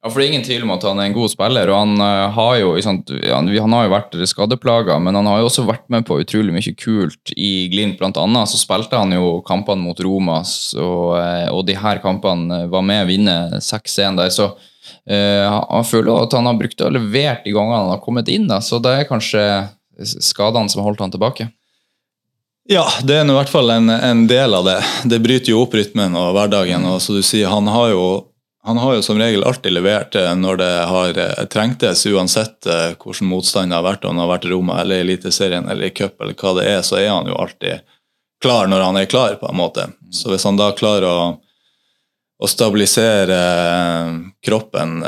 Ja, for Det er ingen tvil om at han er en god spiller. og Han uh, har jo han, har jo vært skadeplaga, men han har jo også vært med på utrolig mye kult i Glimt. Blant annet så spilte han jo kampene mot Romas, og, uh, og de her kampene var med å vinne 6-1 der. Så uh, han føler at han har brukt og levert de gangene han har kommet inn. Da, så det er kanskje skadene som har holdt han tilbake. Ja, det er i hvert fall en, en, del av det. Det bryter jo opp rytmen og hverdagen. og så du sier, Han har jo han har jo som regel alltid levert eh, når det har eh, trengtes, uansett eh, hvordan motstanden har vært, om han har vært i Roma eller i Eliteserien eller i cup eller hva det er, så er han jo alltid klar når han er klar, på en måte. Så hvis han da klarer å, å stabilisere kroppen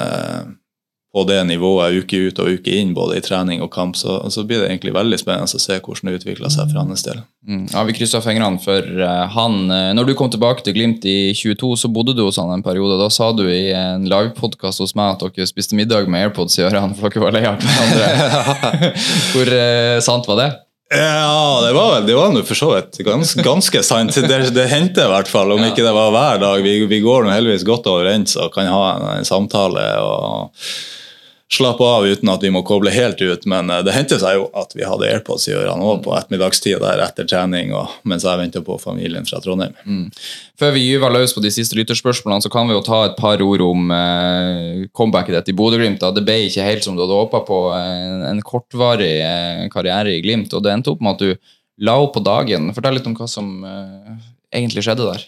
på det nivået uke ut og uke inn, både i trening og kamp, så, så blir det egentlig veldig spennende å se hvordan det utvikler seg for hans del. Mm. Ja, Vi krysser fingrene for uh, han. Eh, når du kom tilbake til Glimt i 22, så bodde du hos han en periode. Da sa du i en livepodkast hos meg at dere spiste middag med AirPods i ørene for dere var lei av hverandre. Hvor uh, sant var det? Ja, det var, vel det var for så vidt ganske, ganske sant. Det, det hendte i hvert fall, om ja. ikke det var hver dag. Vi, vi går nå heldigvis godt overens og kan ha en, en samtale. og slappe av uten at vi må koble helt ut. Men eh, det hendte seg jo at vi hadde AirPods i ørene òg på ettermiddagstid der etter trening og mens jeg venta på familien fra Trondheim. Mm. Før vi gyver løs på de siste lytterspørsmålene, så kan vi jo ta et par ord om eh, comebacket ditt i Bodø-Glimt. Det ble ikke helt som du hadde håpa på. En, en kortvarig eh, karriere i Glimt, og det endte opp med at du la opp på dagen. Fortell litt om hva som eh, egentlig skjedde der.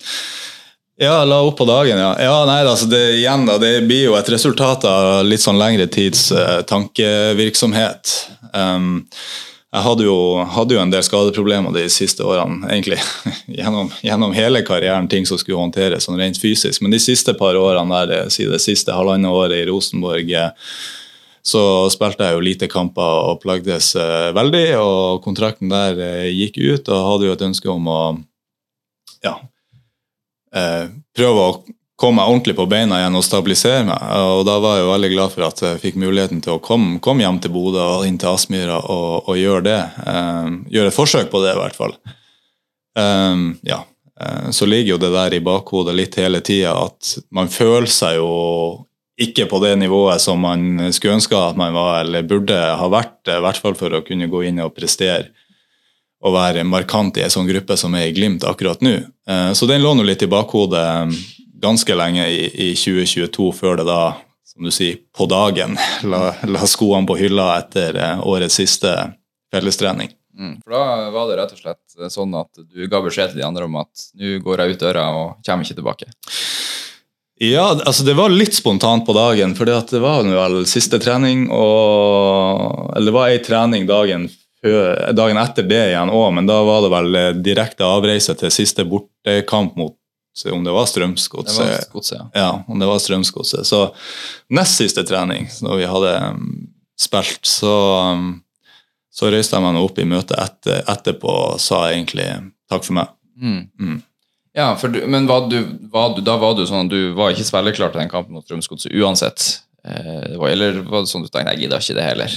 Ja, la opp på dagen, ja. ja nei, altså det, igjen da, det blir jo et resultat av litt sånn lengre tids uh, tankevirksomhet. Um, jeg hadde jo, hadde jo, en del skadeproblemer de siste årene, egentlig. gjennom, gjennom, hele karrieren, ting som skulle håndteres sånn rent fysisk. Men de siste par årene, der, det, det siste halvannet året i Rosenborg, eh, så spilte jeg jo lite kamper og plagdes eh, veldig. Og kontrakten der eh, gikk ut, og hadde jo et ønske om å ja, eh, prøve å komme meg ordentlig på beina igjen og stabilisere meg. Og da var jeg jo veldig glad for at jeg fikk muligheten til å komme, kom hjem til Bodø og inn til Aspmyra og, og gjøre det. Eh, gjøre et forsøk på det, i hvert fall. Eh, ja. Eh, så ligger jo det der i bakhodet litt hele tida at man føler seg jo ikke på det nivået som man skulle ønske at man var, eller burde ha vært, i hvert fall for å kunne gå inn og prestere og være markant i en sånn gruppe som er i Glimt akkurat nå. Eh, Så den lå nå litt i bakhodet eh, ganske lenge i, i 2022, før det da, som du sier, på dagen la, la skoene på hylla etter eh, årets siste fellestrening. Mm. For da var det rett og slett sånn at du ga beskjed til de andre om at nå går jeg ut døra og kommer ikke tilbake. Ja, altså det var litt spontant på dagen, for det var vel siste trening, og Eller det var ei trening dagen, før, dagen etter det igjen òg, men da var det vel eh, direkte avreise til siste bortekamp mot om det var Strømsgodset. ja. Ja, om det var Strømsgodset. Så nest siste trening, når vi hadde um, spilt, så, um, så røyste jeg meg opp i møtet etter, etterpå og sa egentlig takk for meg. Mm. Mm. Ja, for du, men var du, var du, da var du sånn at du var ikke spilleklar til den kampen mot Strømsgodset uansett? Eh, det var, eller var det sånn du tenkte jeg gidder ikke det heller?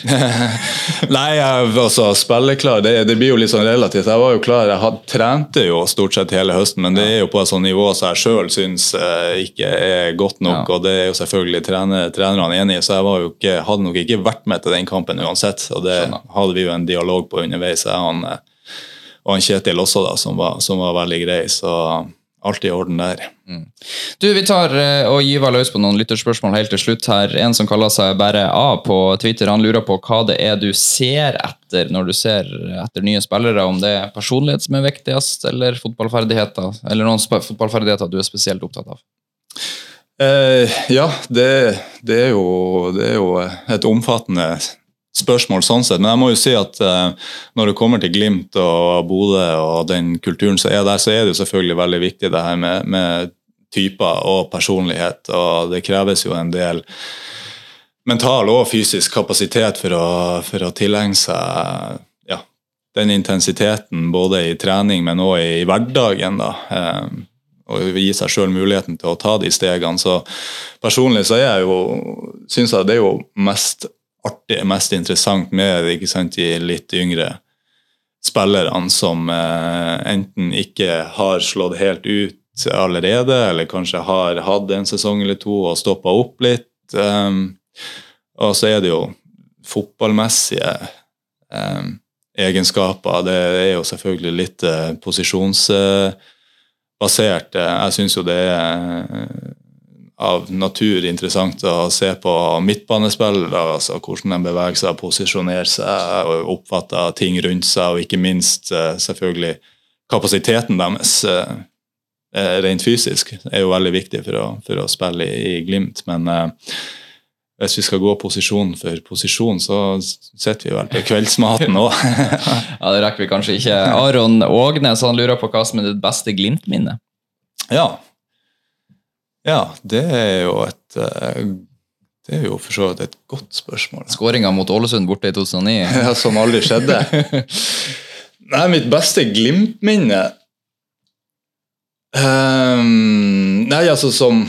Nei, altså spilleklar, det, det blir jo litt sånn relativt. Jeg var jo klar, jeg had, trente jo stort sett hele høsten, men det er jo på et sånt nivå som jeg sjøl syns eh, ikke er godt nok, Ja. og det er jo selvfølgelig trener, trenerne enig i, så jeg ikke, hadde nok ikke vært med til den kampen uansett. Og det Skjønne. hadde vi jo en dialog på underveis, jeg han, eh, og han Kjetil også, da, som var, som var veldig grei. Så alt i orden der. Du, Vi tar eh, og gyver løs på noen lytterspørsmål helt til slutt. her. En som kaller seg bare A på Twitter, han lurer på hva det er du ser etter når du ser etter nye spillere. Om det er personlighet som er viktigst, eller fotballferdigheter. Eller noen fotballferdigheter du er spesielt opptatt av. Eh, ja, det, det, er jo, det er jo et omfattende spørsmål sånn sett. Men jeg må jo si at eh, når det kommer til Glimt og Bodø og den kulturen som er der, så er det jo selvfølgelig veldig viktig det her med, med typer og personlighet. Og det kreves jo en del mental og fysisk kapasitet for å, for å tilegne seg ja, den intensiteten både i trening, men òg i hverdagen. da. Eh, og gi seg sjøl muligheten til å ta de stegene. Så personlig så er jeg jo syns jeg det er jo mest artig, mest interessant med ikke sant, de litt yngre spillerne som eh, enten ikke har slått helt ut allerede, eller kanskje har hatt en sesong eller to og stoppa opp litt. Um, og så er det jo fotballmessige um, egenskaper. Det er jo selvfølgelig litt uh, posisjonsbasert. Jeg syns jo det er eh, av natur interessant å se på midtbanespillere, altså hvordan de beveger seg, posisjonerer seg og oppfatter ting rundt seg, og ikke minst eh, selvfølgelig kapasiteten deres eh, eh, rent fysisk er jo veldig viktig for å, for å spille i, i Glimt. Men eh, hvis vi skal gå posisjon for posisjon, så sitter vi vel på kveldsmaten òg. Ja, Det rekker vi kanskje ikke. Aron Ågnes han lurer på hva som er ditt beste Glimt-minne. ja. Ja, det er jo et eh, Det er jo for så vidt et godt spørsmål. Skåringa mot Ålesund borte i 2009. Ja, som aldri skjedde. Nei, mitt beste Glimt-minne um, Nei, altså som,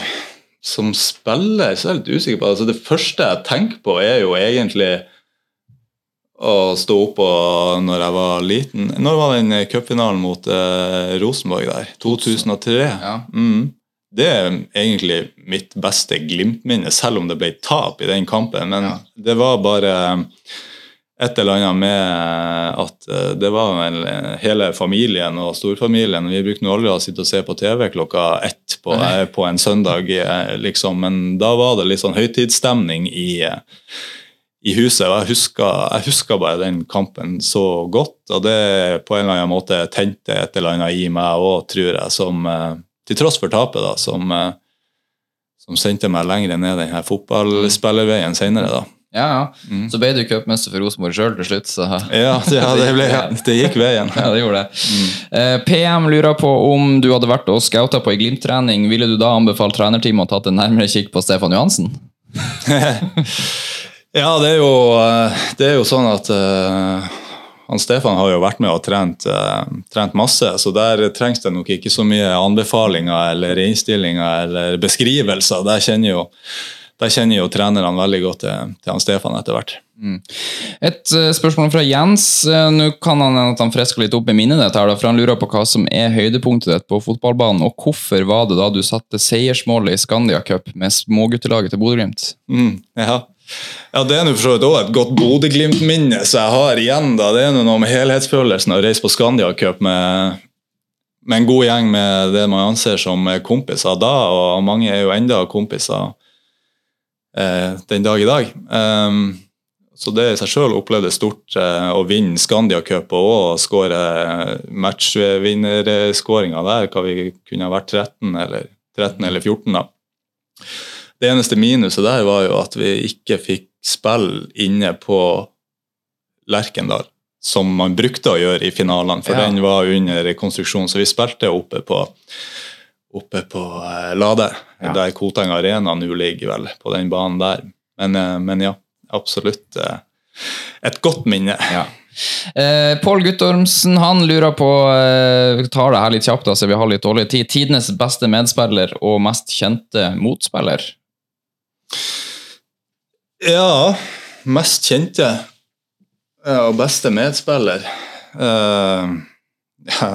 som spiller så er jeg litt usikker på altså, Det første jeg tenker på, er jo egentlig å stå opp og, når jeg var liten Når var den cupfinalen mot uh, Rosenborg der? 2003? Ja. Mm. Det er egentlig mitt beste Glimt-minne, selv om det ble tap i den kampen. Men Ja. det var bare et eller annet med at eh, det var vel eh, hele familien og storfamilien. Vi brukte nå aldri å sitte og se på TV klokka ett på, eh, på en søndag, liksom. Men da var det litt sånn høytidsstemning i, i huset. og jeg husker, jeg husker bare den kampen så godt. Og det på en eller annen måte tente et eller annet i meg òg, tror jeg, som til tross for tapet, da, som, eh, som sendte meg lenger ned denne fotballspillerveien senere. da. Ja, ja. Mm. Så ble du cupmester for Rosenborg sjøl til slutt. Så. Ja, det, ja, det, ble, det gikk veien. Ja, det gjorde det. Eh, PM lurer på om du hadde vært og scouta på ei Glimt-trening. Ville du da anbefalt trenerteamet å tatt en nærmere kikk på Stefan Johansen? Ja, det er jo, eh, det er jo sånn at eh, han Stefan har jo vært med og trent, eh, trent masse, så der trengs det nok ikke så mye anbefalinger eller innstillinger eller beskrivelser. Der kjenner jo, der kjenner jo trenerne veldig godt til, til han Stefan etter hvert. Et eh, spørsmål fra Jens. Eh, Nå kan han at han frisker litt opp i minnet ditt, her, da, for han lurer på hva som er høydepunktet ditt på fotballbanen, og hvorfor var det da du satte seiersmålet i Scandia Cup med småguttelaget til Bodø-Glimt? Mm, ja. Ja, det er nå for så vidt også et godt Bodø-Glimt-minne så jeg har igjen. da. Det er noe med helhetsfølelsen å reise på Scandia Cup med, med en god gjeng med det man anser som kompiser da, og mange er jo enda kompiser eh, den dag i dag. Um, så det i seg sjøl opplevdes stort eh, å vinne Scandia Cup og skåre matchvinnerskåringa der, hva vi kunne vært 13 eller, 13 eller 14 da. Det eneste minuset der var jo at vi ikke fikk spille inne på Lerkendal, som man brukte å gjøre i finalene, for Ja. den var under rekonstruksjon, Så vi spilte oppe på, oppe på eh, Lade, Ja. der Koteng Arena nå ligger, vel, på den banen der. Men, eh, men ja, absolutt eh, et godt minne. Ja. Eh, Pål Guttormsen han lurer på eh, Vi tar det her litt kjapt, da, så vi har litt dårlig tid. Tidenes beste medspiller og mest kjente motspiller? Ja, mest kjente og beste medspiller uh, ja.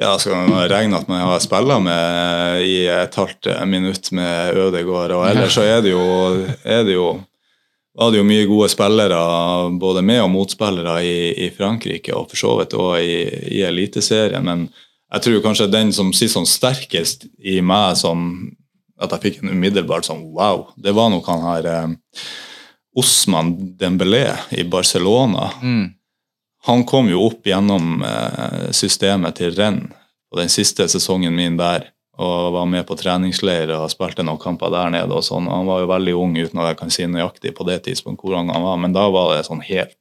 ja, skal man regne at man har spilla med i et halvt minutt med Ødegård, og ellers så er det jo, er det jo var det jo mye gode spillere, både med- og motspillere i, i Frankrike, og for så vidt òg i, i Eliteserien. Men jeg tror kanskje den som sitter sånn sterkest i meg, som at jeg fikk en umiddelbart sånn wow, det var nok han her eh, Osman Dembélé i Barcelona. Mm. Han kom jo opp gjennom eh, systemet til Renn på den siste sesongen min der. Og var med på treningsleir og spilte noen kamper der nede. og sånn. Han var jo veldig ung uten at jeg kan si nøyaktig på det tidspunktet hvor han var, men da var det sånn helt,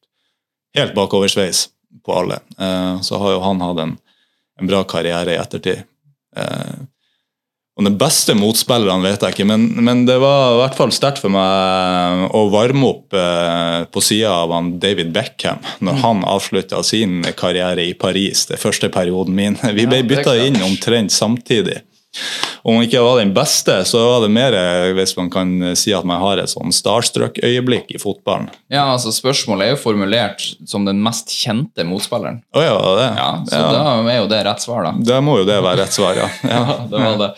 helt bakoversveis på alle. Eh, så har jo han hatt en, en bra karriere i ettertid. Eh, og Den beste motspilleren vet jeg ikke, men, men det var i hvert fall sterkt for meg å varme opp eh, på sida av han David Beckham når han avslutta sin karriere i Paris, det første perioden min. Vi ble bytta inn omtrent samtidig. Om man ikke var den beste, så var det mer eh, hvis man kan si at man har et sånn starstruck-øyeblikk i fotballen. Ja, altså Spørsmålet er jo formulert som den mest kjente motspilleren. Oh, ja, det. Ja, Så ja. da er jo det rett svar, da. Da må jo det være rett svar, ja. ja. Ja, det var det.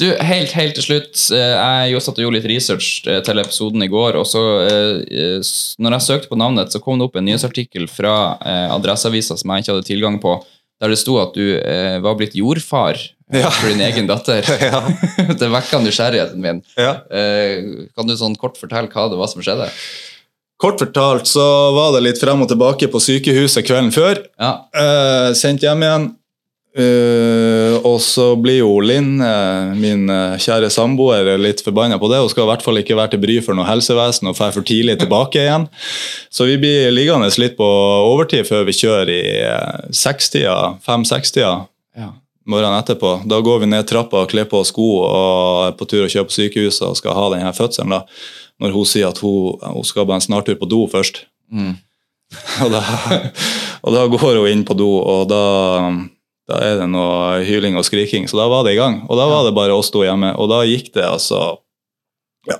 Du, helt, helt til slutt. eh, Jeg satt og gjorde litt research eh, til episoden i går. og så eh, eh, Når jeg søkte på navnet, så kom det opp en nyhetsartikkel fra eh, Adresseavisa som jeg ikke hadde tilgang på, der det sto at du eh, var blitt jordfar eh, Ja. for din egen datter. Ja. det vekka nysgjerrigheten min. ja. Eh, kan du sånn kort fortelle hva det var som skjedde? Kort fortalt så var det litt frem og tilbake på sykehuset kvelden før. Ja, Eh, sendt hjem igjen. Eh, og så blir jo Linn, eh, min eh, kjære samboer, litt forbanna på det. Hun skal i hvert fall ikke være til bry for noe helsevesen og drar for tidlig tilbake igjen. Så vi blir liggende litt på overtid før vi kjører i eh, sekstida, fem-sekstida ja. Morgenen etterpå. Da går vi ned trappa og kler på sko og er på tur å kjøre på sykehuset og skal ha denne fødselen. da. Når hun sier at hun, hun skal på en snartur på do først. Mm. Og da, og da går hun inn på do, og da, da er det noe hyling og skriking. Så da var det i gang. Og da var det bare oss to hjemme. Og da gikk det altså ja,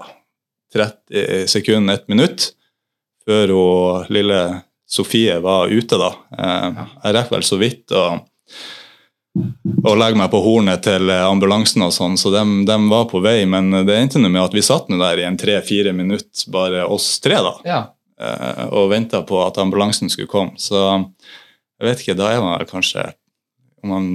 30 sekunder, et minutt, før hun, lille Sofie var ute, da. Eh, Jeg rekker vel så vidt å og legge meg på hornet til ambulansen og sånn, så de, var på vei. Men det endte med at vi satt der i en tre-fire minutter, bare oss tre, da ja. eh, og venta på at ambulansen skulle komme. Så jeg vet ikke, da er man kanskje om man,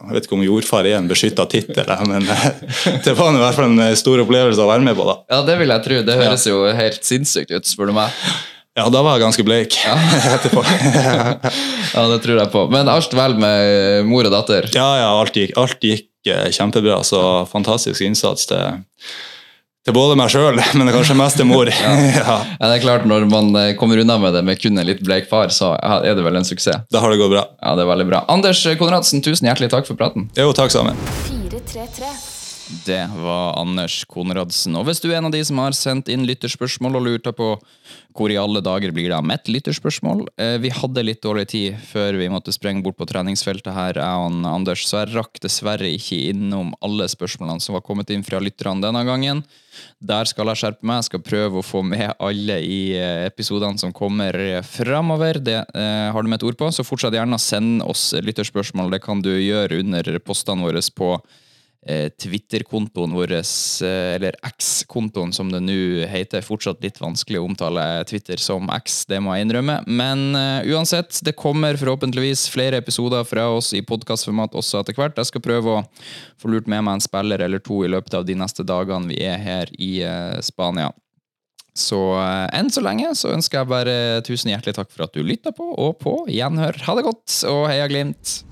Jeg vet ikke om jordfar er en beskytta tittel, men eh, det var i hvert fall en stor opplevelse å være med på. da. ja, det vil jeg tro. Det høres jo helt sinnssykt ut, spør du meg. Ja, da var jeg ganske bleik etterpå. Ja, det tror jeg på. Men alt vel med mor og datter? Ja, ja, alt gikk, alt gikk eh, kjempebra, så fantastisk innsats til, til både meg sjøl, men kanskje mest til mor. ja. Ja, det er klart Når man eh, kommer unna med det med kun en litt bleik far, så er det vel en suksess. Da har det gått bra. Ja, det er veldig bra. Anders Konradsen, tusen hjertelig takk for praten. Jo, takk sammen. 433. Det var Anders Konradsen. Og hvis du er en av de som har sendt inn lytterspørsmål og lurte på hvor i alle dager blir det av mitt lytterspørsmål eh, Vi hadde litt dårlig tid før vi måtte sprenge bort på treningsfeltet her, jeg og Anders, så jeg rakk dessverre ikke innom alle spørsmålene som var kommet inn fra lytterne denne gangen. Der skal jeg skjerpe meg. Jeg skal prøve å få med alle i eh, episodene som kommer framover. Det eh, har du med et ord på, så fortsett gjerne å sende oss lytterspørsmål. Det kan du gjøre under postene våre på Eh, Twitter-kontoen vår, eh, eller X-kontoen som det nå heter. Fortsatt litt vanskelig å omtale Twitter som X, det må jeg innrømme. Men uh, uansett, det kommer forhåpentligvis flere episoder fra oss i podkastformat også etter hvert. Jeg skal prøve å få lurt med meg en spiller eller to i løpet av de neste dagene vi er her i uh, Spania. Så uh, enn så lenge så ønsker jeg bare tusen hjertelig takk for at du lytta på, og på gjenhør. Ha det godt, og heia Glimt!